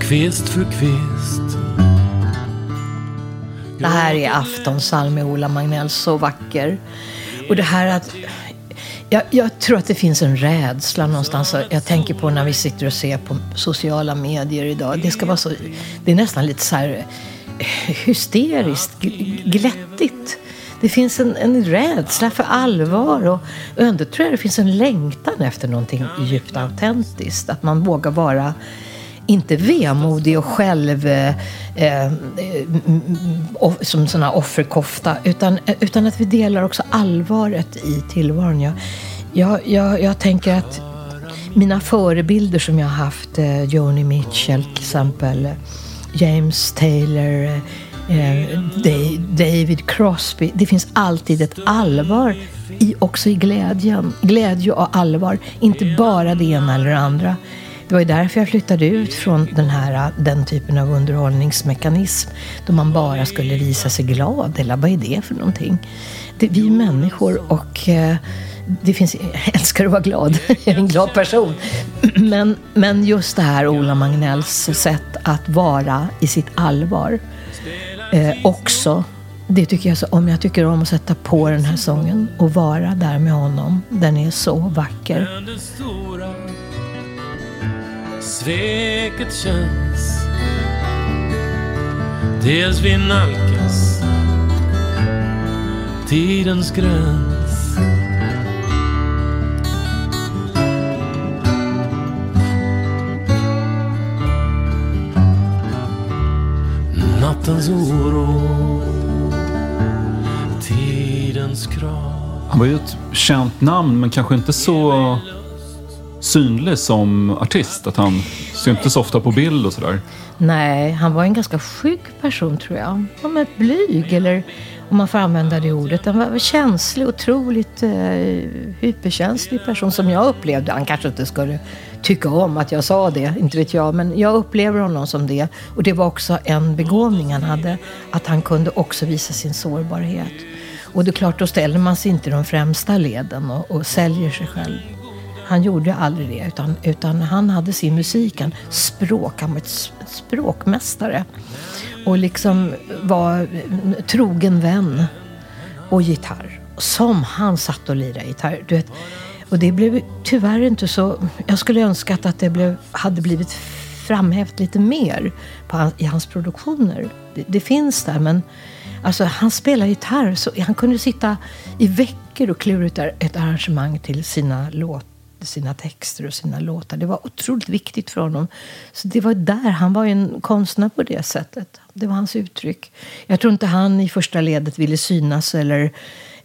S9: Kvist för kvist
S1: Det här är aftonsalm med Ola Magnell, så vacker. Och det här att... Jag, jag tror att det finns en rädsla någonstans. Jag tänker på när vi sitter och ser på sociala medier idag. Det ska vara så... Det är nästan lite så här hysteriskt, glättigt. Det finns en, en rädsla för allvar och ändå tror jag det finns en längtan efter någonting djupt autentiskt. Att man vågar vara inte vemodig och själv eh, eh, mm, off- som sån offerkofta utan, utan att vi delar också allvaret i tillvaron. Jag, jag, jag, jag tänker att mina förebilder som jag har haft, eh, Joni Mitchell till exempel, eh, James Taylor, eh, eh, David Crosby. Det finns alltid ett allvar i, också i glädjen. Glädje och allvar, inte bara det ena eller det andra. Det var ju därför jag flyttade ut från den, här, eh, den typen av underhållningsmekanism. Då man bara skulle visa sig glad. Eller vad är det för någonting? Det, vi är människor och eh, det finns, jag älskar att vara glad. Jag är en glad person. Men, men just det här Ola Magnells sätt att vara i sitt allvar eh, också. Det tycker jag så om. Jag tycker om att sätta på den här sången och vara där med honom. Den är så vacker.
S9: Sveket känns Dels vi nalkas tidens gräns Nattens oro Tidens krav
S5: Han var ju ett känt namn, men kanske inte så synlig som artist. Att han syntes ofta på bild och sådär.
S1: Nej, han var en ganska skygg person tror jag. Han var blyg, eller om man får använda det ordet. Han var känslig, otroligt eh, hyperkänslig person som jag upplevde. Han kanske inte skulle tycka om att jag sa det, inte vet jag. Men jag upplever honom som det. Och det var också en begåvning han hade. Att han kunde också visa sin sårbarhet. Och det är klart, då ställer man sig inte i de främsta leden och, och säljer sig själv. Han gjorde aldrig det, utan, utan han hade sin musik, han språk, han var ett språkmästare. Och liksom var trogen vän. Och gitarr. Som han satt och lirade gitarr. Du vet, och det blev tyvärr inte så... Jag skulle önskat att det blev, hade blivit framhävt lite mer på, i hans produktioner. Det, det finns där, men alltså, han spelar gitarr. Så han kunde sitta i veckor och klura ut ett arrangemang till sina låt, sina texter och sina låtar. Det var otroligt viktigt för honom. Så det var där, han var en konstnär på det sättet. Det var hans uttryck. Jag tror inte han i första ledet ville synas eller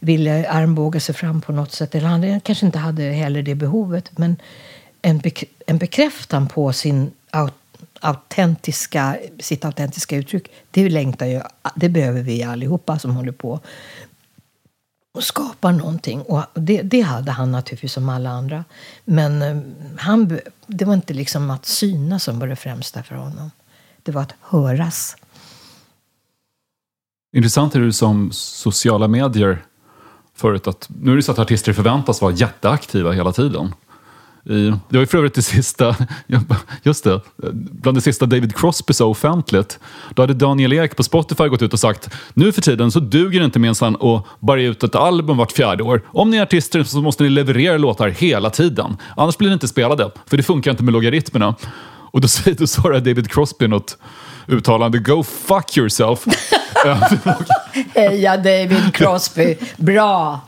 S1: ville armbåga sig fram på något sätt. Eller han kanske inte hade heller det behovet. Men en, bek- en bekräftan på sin aut- autentiska, sitt autentiska uttryck, det längtar ju, det behöver vi allihopa som håller på och skapar någonting. Och det, det hade han naturligtvis som alla andra. Men eh, han, det var inte liksom att synas som var det främsta för honom. Det var att höras.
S5: Intressant är det som sociala medier förut att nu är det så att artister förväntas vara jätteaktiva hela tiden. I, det var ju för övrigt det sista, just det, bland det sista David Crosby sa offentligt. Då hade Daniel Ek på Spotify gått ut och sagt nu för tiden så duger det inte minsann att bara ut ett album vart fjärde år. Om ni är artister så måste ni leverera låtar hela tiden. Annars blir ni inte spelade, för det funkar inte med logaritmerna. Och då, då svarar David Crosby något uttalande, go fuck yourself.
S1: Eh, Heja David Crosby, bra!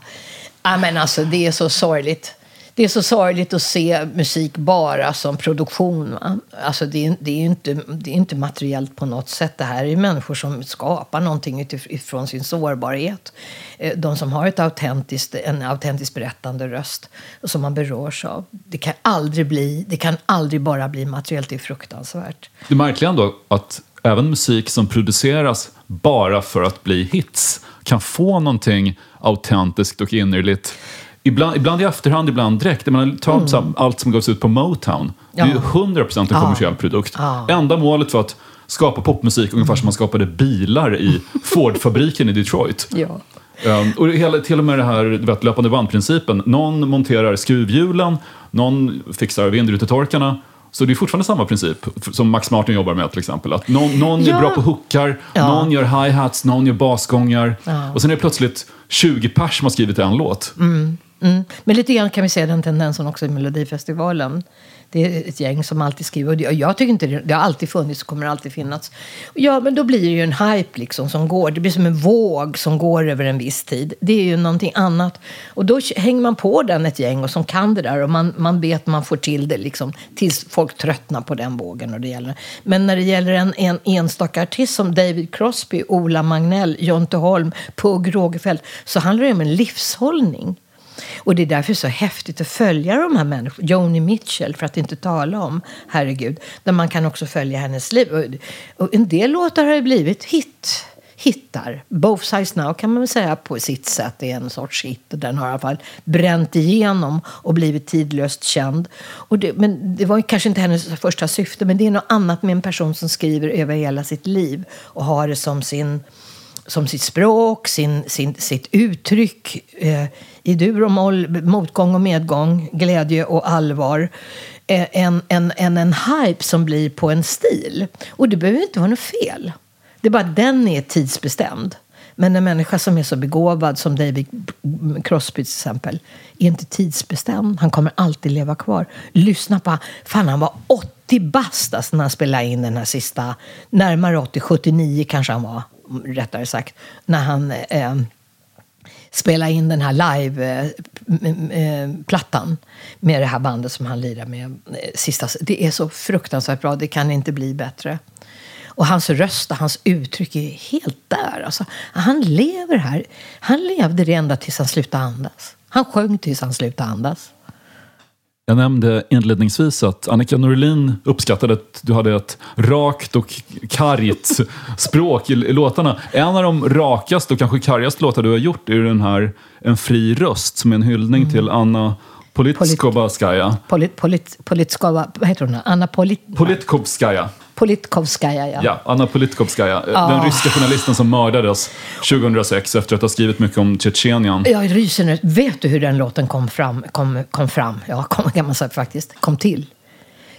S1: Ja, men alltså, det är så sorgligt. Det är så sorgligt att se musik bara som produktion. Va? Alltså, det, är, det, är ju inte, det är inte materiellt på något sätt. Det här är ju människor som skapar någonting utifrån sin sårbarhet. Eh, de som har ett autentiskt, en autentiskt berättande röst och som man berörs av. Det kan aldrig, bli, det kan aldrig bara bli materiellt. Det är fruktansvärt.
S5: Det märkliga ändå att även musik som produceras bara för att bli hits kan få någonting autentiskt och innerligt. Ibland, ibland i efterhand, ibland direkt. Jag menar, ta
S1: Mm.
S5: här, allt som gavs ut på Motown. Det är ju
S1: Ja.
S5: 100% en
S1: Ja.
S5: kommersiell produkt.
S1: Ja.
S5: Enda målet var att skapa popmusik ungefär som man skapade bilar i Ford-fabriken i Detroit.
S1: Ja.
S5: Um, och hela, till och med det här vet, löpande bandprincipen. Någon monterar skruvhjulen, någon fixar vindrutetorkarna. Så det är fortfarande samma princip som Max Martin jobbar med till exempel. Att någon, någon
S1: Ja.
S5: är bra på hookar,
S1: Ja.
S5: någon gör hi-hats, någon gör basgångar.
S1: Ja.
S5: Och sen är det plötsligt 20 pers som har skrivit en låt.
S1: Mm. Mm. Men lite grann kan vi se den tendensen också i Melodifestivalen. Det är ett gäng som alltid skriver. Och det- jag tycker inte det, det har alltid funnits och kommer alltid finnas. Ja, men då blir det ju en hype liksom som går. Det blir som en våg som går över en viss tid. Det är ju någonting annat. Och då hänger man på den ett gäng och som kan det där. Och man, man vet man får till det liksom tills folk tröttnar på den vågen. Och det gäller. Men när det gäller en, en enstaka artist som David Crosby, Ola Magnell, Jonte Holm, Pugh Rogefeldt så handlar det om en livshållning. Och det är därför så häftigt att följa de här människorna. Joni Mitchell, för att inte tala om, herregud. Där man kan också följa hennes liv. Och, en del låtar har ju blivit hit, hittar. Both Sides Now kan man väl säga på sitt sätt är en sorts hit. Den har i alla fall bränt igenom och blivit tidlöst känd. Och det, men det var kanske inte hennes första syfte, men det är något annat med en person som skriver över hela sitt liv och har det som sin som sitt språk, sin, sin, sitt uttryck eh, i dur och moll, motgång och medgång, glädje och allvar. Eh, en, en, en, en hype som blir på en stil. Och det behöver inte vara något fel. Det är bara att den är tidsbestämd. Men en människa som är så begåvad som David Crosby till exempel är inte tidsbestämd. Han kommer alltid leva kvar. Lyssna på Fan, han var 80 bast alltså, när han spelade in den här sista. Närmare 80, 79 kanske han var, rättare sagt. När han eh, spela in den här live-plattan eh, eh, med det här bandet som han lirar med. Eh, sista. Det är så fruktansvärt bra. Det kan inte bli bättre. Och hans röst och hans uttryck är helt där. Alltså, han lever här. Han levde det ända tills han slutade andas. Han sjöng tills han slutade andas.
S5: Jag nämnde inledningsvis att Annika Norlin uppskattade att du hade ett rakt och kargt språk i låtarna. En av de rakaste och kanske kargaste låtar du har gjort är den här En fri röst som är en hyllning till Anna Politkovskaja.
S1: Polit, polit, politskova, vad heter hon? Anna Polit,
S5: Politkovskaja.
S1: Politkovskaja, ja.
S5: Ja, Anna Politkovskaja.
S1: Ah.
S5: Den ryska journalisten som mördades 2006 efter att ha skrivit mycket om Tjetjenien.
S1: Jag ryser nu. Vet du hur den låten kom fram? Kom, kom fram? Ja, kom, kan man säga faktiskt. Kom till.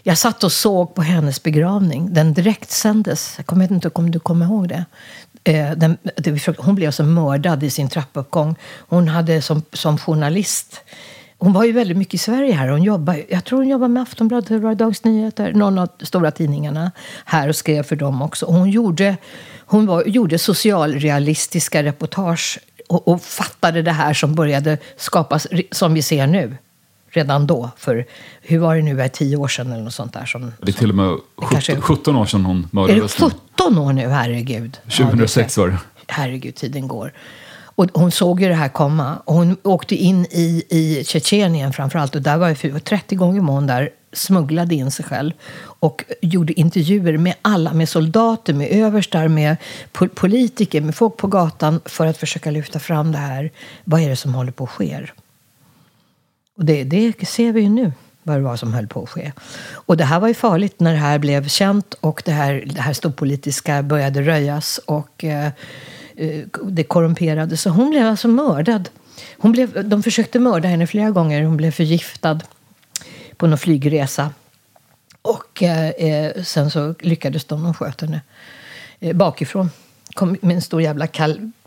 S1: Jag satt och såg på hennes begravning. Den direktsändes. Jag kommer- inte om du kommer ihåg det. Eh, Den, hon blev alltså mördad i sin trappuppgång. Hon hade som, som journalist hon var ju väldigt mycket i Sverige här. Hon jobbade, jag tror hon jobbade med Aftonbladet eller Dagens Nyheter, någon av de stora tidningarna här och skrev för dem också. Och hon gjorde, hon var, gjorde socialrealistiska reportage och, och fattade det här som började skapas, som vi ser nu. Redan då. För hur var det nu, är tio år sedan eller något sånt där? Som,
S5: Det är till och med
S1: kanske-
S5: 17, 17 år sedan hon
S1: är det
S5: mördades.
S1: 17 år nu, herregud? Ja, det är
S5: 2006 var det.
S1: herregud, tiden går. Och hon såg ju det här komma. Och hon åkte in i, i Tjetjenien framförallt. Och där var ju 30 gånger var hon där, smugglade in sig själv. Och gjorde intervjuer med alla, med soldater, med överstar, med politiker, med folk på gatan. För att försöka lyfta fram det här. Vad är det som håller på att ske? Och det, det ser vi ju nu, vad det var som höll på att ske. Och det här var ju farligt när det här blev känt och det här, det här storpolitiska började röjas och eh, det korrumperade. Så hon blev alltså mördad. Hon blev, de försökte mörda henne flera gånger. Hon blev förgiftad på någon flygresa. Och eh, eh, sen så lyckades de, de sköt henne eh, bakifrån. Kom med en stor jävla,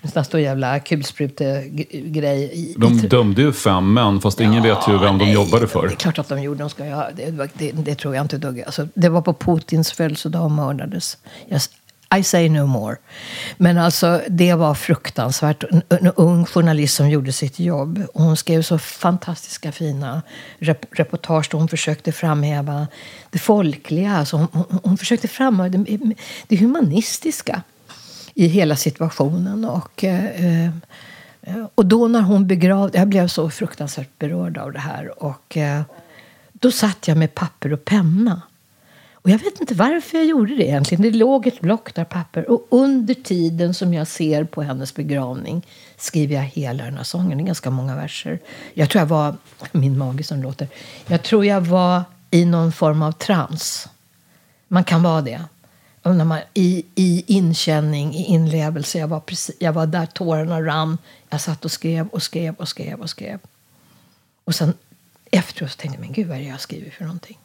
S1: en stor jävla kulsprutegrej.
S5: De dömde ju fem män, fast ingen vet ju vem de
S1: nej,
S5: jobbade
S1: Det
S5: för.
S1: är klart att de gjorde. De ska ju ha, det, det, det tror jag inte dugg. Alltså, det var på Putins födelsedag och mördades. Yes, i say no more. Men alltså, det var fruktansvärt. En, en ung journalist som gjorde sitt jobb. Och hon skrev så fantastiska fina rep, reportage där hon försökte framhäva det folkliga. Alltså hon, hon, hon försökte framhäva det, det humanistiska i hela situationen. Och, eh, eh och då när hon begravde... Jag blev så fruktansvärt berörd av det här. Och eh, då satt jag med papper och penna. Och jag vet inte varför jag gjorde det egentligen. Det låg ett block där papper. Och under tiden som jag ser på hennes begravning skriver jag hela den här sången. Det är ganska många verser. Jag tror jag var... Min mage som låter. Jag tror jag var i någon form av trans. Man kan vara det. När man, i, I inkänning, i inlevelse. Jag var, precis, jag var där, tårarna rann. Jag satt och skrev och skrev och skrev och skrev. Och sen efteråt tänkte jag, men gud vad är det jag skriver för någonting?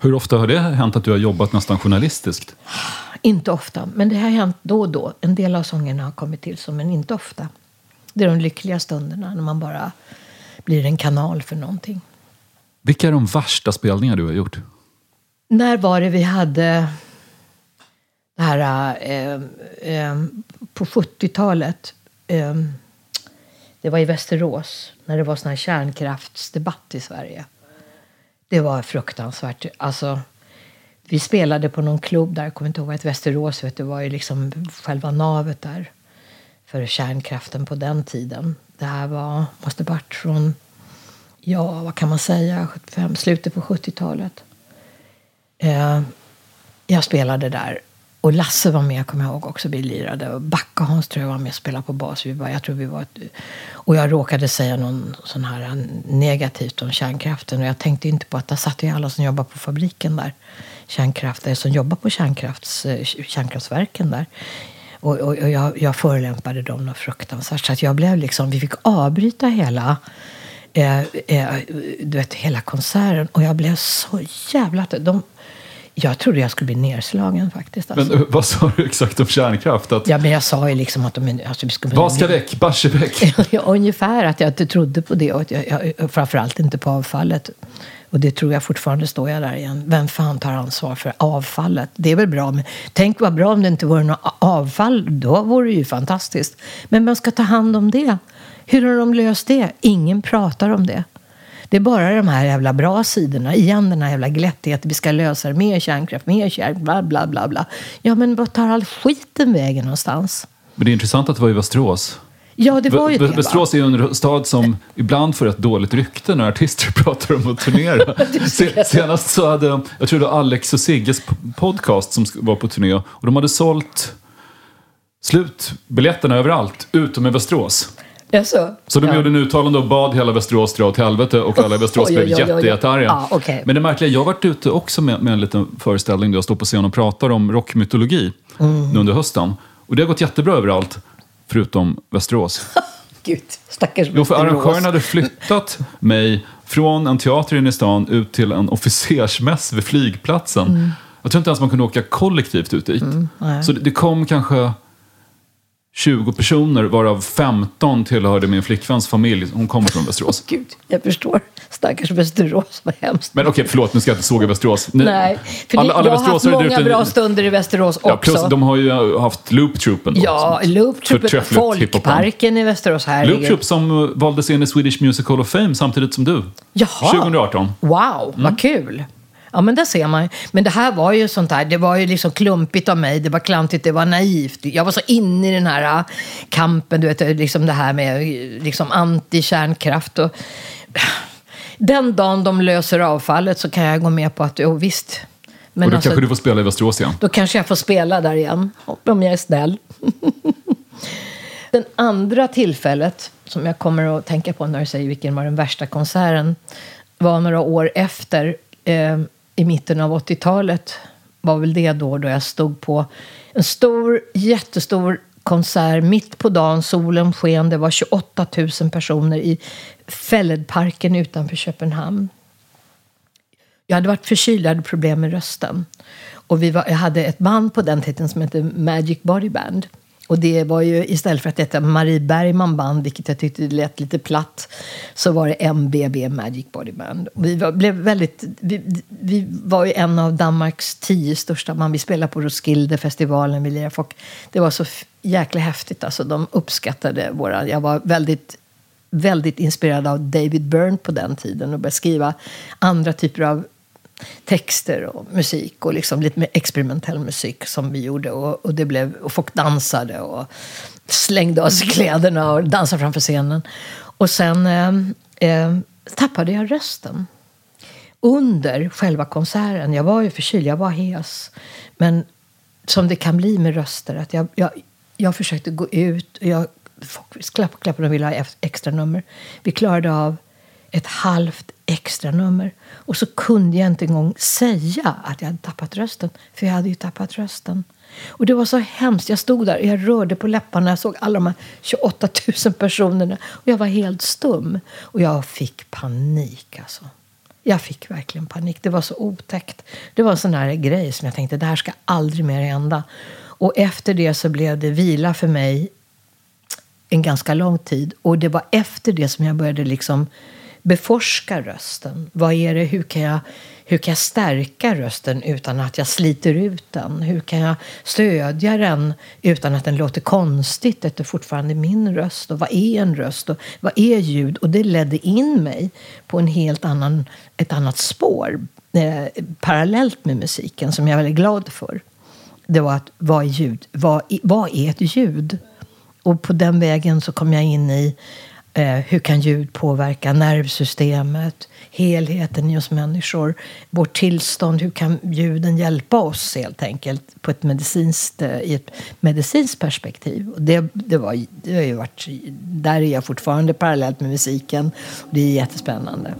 S5: Hur ofta har det hänt att du har jobbat nästan journalistiskt?
S1: Inte ofta, men det har hänt då och då. En del av sångerna har kommit till så, men inte ofta. Det är de lyckliga stunderna när man bara blir en kanal för någonting.
S5: Vilka är de värsta spelningar du har gjort?
S1: När var det vi hade det här eh, eh, på 70-talet? Eh, det var i Västerås, när det var sån här kärnkraftsdebatt i Sverige. Det var fruktansvärt. Alltså, vi spelade på någon klubb där, jag kommer inte ihåg vad det Västerås, vet du, var ju liksom själva navet där för kärnkraften på den tiden. Det här var, måste varit från, ja, vad kan man säga, 75, slutet på 70-talet. Eh, jag spelade där. Och Lasse var med, kommer jag ihåg, också. Vi lirade. Och Backa Hans tror jag var med och spelade på bas. Vi var, jag tror vi var ett, och jag råkade säga någon sån här eh, negativt om kärnkraften. Och jag tänkte inte på att där satt ju alla som jobbar på fabriken där. Kärnkraftare som jobbar på kärnkrafts, eh, kärnkraftsverken där. Och, och, och jag, jag förolämpade dem något fruktansvärt. Så att jag blev liksom, vi fick avbryta hela eh, eh, du vet, hela konserten. Och jag blev så jävla... De, jag trodde jag skulle bli nerslagen faktiskt. Alltså.
S5: Men eh, vad sa du exakt om kärnkraft? Att,
S1: Ja, men jag sa ju liksom att de, alltså, vi skulle...
S5: vad ska väck? Barsebäck?
S1: Ja, ungefär att jag inte trodde på det och att jag, jag, framförallt inte på avfallet. Och det tror jag fortfarande står jag där igen. Vem fan tar ansvar för avfallet? Det är väl bra. Men tänk vad bra om det inte vore något avfall. Då vore det ju fantastiskt. Men man ska ta hand om det. Hur har de löst det? Ingen pratar om det. Det är bara de här jävla bra sidorna. Igen den här jävla glättigheten. Vi ska lösa det. Mer kärnkraft, mer kärnkraft, bla bla bla. bla. Ja, men vad tar all skiten vägen någonstans?
S5: Men det är intressant att det var i Västerås.
S1: Ja, det var ju det.
S5: Västerås är ju en stad som ibland får ett dåligt rykte när artister pratar om att turnera. Se- Senast så hade, jag tror det var Alex och Sigges podcast som var på turné och de hade sålt slut biljetterna överallt, utom i Västerås.
S1: Jaså?
S5: Så de
S1: ja.
S5: gjorde en uttalande och bad hela Västerås dra åt helvete och alla i Västerås blev jättejättearga.
S1: Ja.
S5: Men det märkliga, jag har varit ute också med, med en liten föreställning där jag står på scen och pratar om rockmytologi
S1: Mm.
S5: nu under hösten. Och det har gått jättebra överallt, förutom Västerås.
S1: Gud, stackars
S5: Jo, för
S1: Västerås.
S5: arrangören hade flyttat mig från en teater inne i stan ut till en officersmäss vid flygplatsen.
S1: Mm.
S5: Jag tror inte ens man kunde åka kollektivt ut dit.
S1: nej.
S5: Så det, det kom kanske 20 personer, varav 15 tillhörde min flickväns familj. Hon kommer från Västerås.
S1: Gud, jag förstår. Stackars Västerås, vad hemskt.
S5: Men okej, förlåt, nu ska jag inte såga Västerås. Ni-
S1: Nej, för
S5: alla- alla
S1: jag har haft många bra stunder i Västerås också.
S5: Ja, plus de har ju haft Loop Troupen då.
S1: Ja, Loop Troop,
S5: förträffligt hiphopband.
S1: Folkparken i Västerås.
S5: Loop
S1: Herregud.
S5: Troop som eh, valdes in i Swedish Music Hall of Fame samtidigt som du.
S1: Jaha.
S5: 2018.
S1: Wow,
S5: Mm.
S1: vad kul. Ja, men där ser man. Men det här var ju sånt här, det var ju liksom klumpigt av mig, det var klantigt, det var naivt. Jag var så inne i den här äh, kampen, du vet, liksom det här med äh, liksom anti-kärnkraft. Och... Den dagen de löser avfallet så kan jag gå med på att, jo visst. Men
S5: och då
S1: alltså,
S5: kanske du får spela i Västerås igen.
S1: då kanske jag får spela där igen, om jag är snäll. Den andra tillfället som jag kommer att tänka på när du säger vilken var den värsta konserten var några år efter, eh, i mitten av 80-talet. var väl det då, då jag stod på en stor, jättestor konsert mitt på dagen. Solen sken. Det var 28 000 personer i Fälledparken utanför Köpenhamn. Jag hade varit förkyld, jag hade problem med rösten. Och vi var, jag hade ett band på den tiden som hette Magic Body Band. Och det var ju istället för att heta Marie Bergman Band, vilket jag tyckte lät lite platt, så var det MBB Magic Body Band. Och Vi var, blev väldigt, vi, vi var ju en av Danmarks tio största band. Vi spelade på Roskilde-festivalen, vi lirade folk. Det var så jäkla häftigt. Alltså, de uppskattade våra... Jag var väldigt väldigt inspirerad av David Byrne på den tiden och började skriva andra typer av texter och musik och liksom lite mer experimentell musik som vi gjorde. Och, och, det blev, och folk dansade och slängde av sig kläderna och dansade framför scenen. Och sen eh, eh, tappade jag rösten under själva konserten. Jag var ju förkyld, jag var hes. Men som det kan bli med röster. Att jag, jag, jag försökte gå ut. Och jag, folk klappade, klappade och ville ha extra nummer. Vi klarade av ett halvt extra nummer. Och så kunde jag inte en gång säga att jag hade tappat rösten. För jag hade ju tappat rösten. Och det var så hemskt. Jag stod där och jag rörde på läpparna. Jag såg alla de här 28 000 personerna. Och jag var helt stum. Och jag fick panik alltså. Jag fick verkligen panik. Det var så otäckt. Det var en sån här grej som jag tänkte, det här ska aldrig mer hända. Och efter det så blev det vila för mig en ganska lång tid. Och det var efter det som jag började liksom beforska rösten. Vad är det, hur, kan jag, hur kan jag stärka rösten utan att jag sliter ut den? Hur kan jag stödja den utan att den låter konstigt? Det är fortfarande min röst. Och vad är en röst? Och vad är ljud? Och det ledde in mig på en helt annan, ett annat spår eh, parallellt med musiken som jag är väldigt glad för. Det var att vad är ljud? Vad, vad är ett ljud? Och på den vägen så kom jag in i eh, hur kan ljud påverka nervsystemet, helheten i oss människor, vårt tillstånd, hur kan ljuden hjälpa oss helt enkelt på ett medicinskt, eh, i ett medicinskt perspektiv. Och det, det, var, det har ju varit, där är jag fortfarande parallellt med musiken. Och det är jättespännande.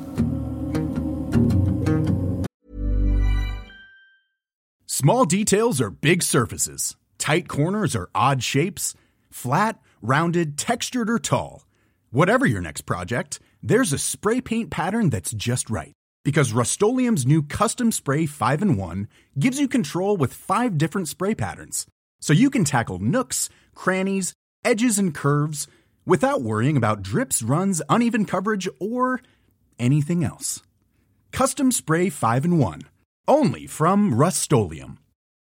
S10: Small details are big surfaces. Tight corners are odd shapes. Flat, rounded, textured, or tall. Whatever your next project, there's a spray paint pattern that's just right. Because Rust new Custom Spray 5 in 1 gives you control with five different spray patterns. So you can tackle nooks, crannies, edges, and curves without worrying about drips, runs, uneven coverage, or anything else. Custom Spray 5 in 1. Only from Rust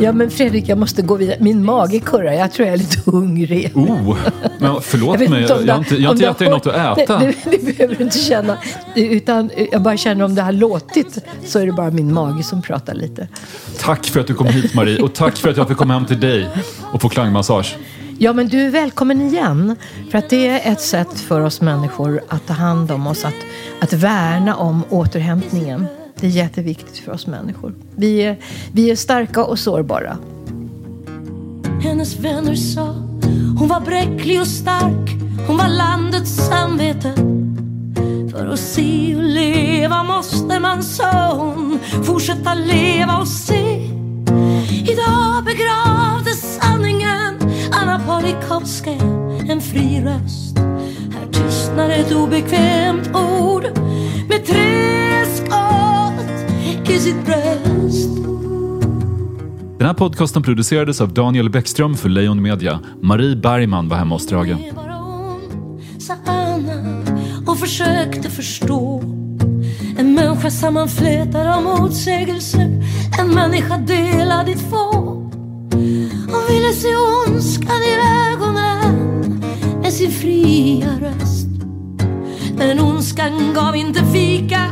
S1: Ja, men Fredrik, jag måste gå vidare. Min mage kurrar. Jag tror jag är lite hungrig.
S5: Oh, men förlåt
S1: vet
S5: mig,
S1: inte
S5: jag har inte, jag har inte gett dig något att äta.
S1: Det, det, det behöver du inte känna. Utan jag bara känner om det har låtit så är det bara min mage som pratar lite.
S5: Tack för att du kom hit Marie och tack för att jag fick komma hem till dig och få klangmassage.
S1: Ja, men du är välkommen igen. För att det är ett sätt för oss människor att ta hand om oss, att, att värna om återhämtningen. Det är jätteviktigt för oss människor. Vi är, vi är starka och sårbara.
S6: Hennes vänner sa hon var bräcklig och stark. Hon var landets samvete. För att se och leva måste man, sa hon, fortsätta leva och se. Idag begravdes sanningen Anna Politkovskaja, en fri röst. Här tystnar ett obekvämt ord med tre skott i sitt bröst.
S5: Den här podcasten producerades av Daniel Bäckström för Lejon Media. Marie Bergman var hemma hos Drage.
S6: sa Anna och försökte förstå. En människa sammanflätad av motsägelser, en människa delad i två. Hon ville se ondskan i ögonen med sin fria röst. Men ondskan gav inte fika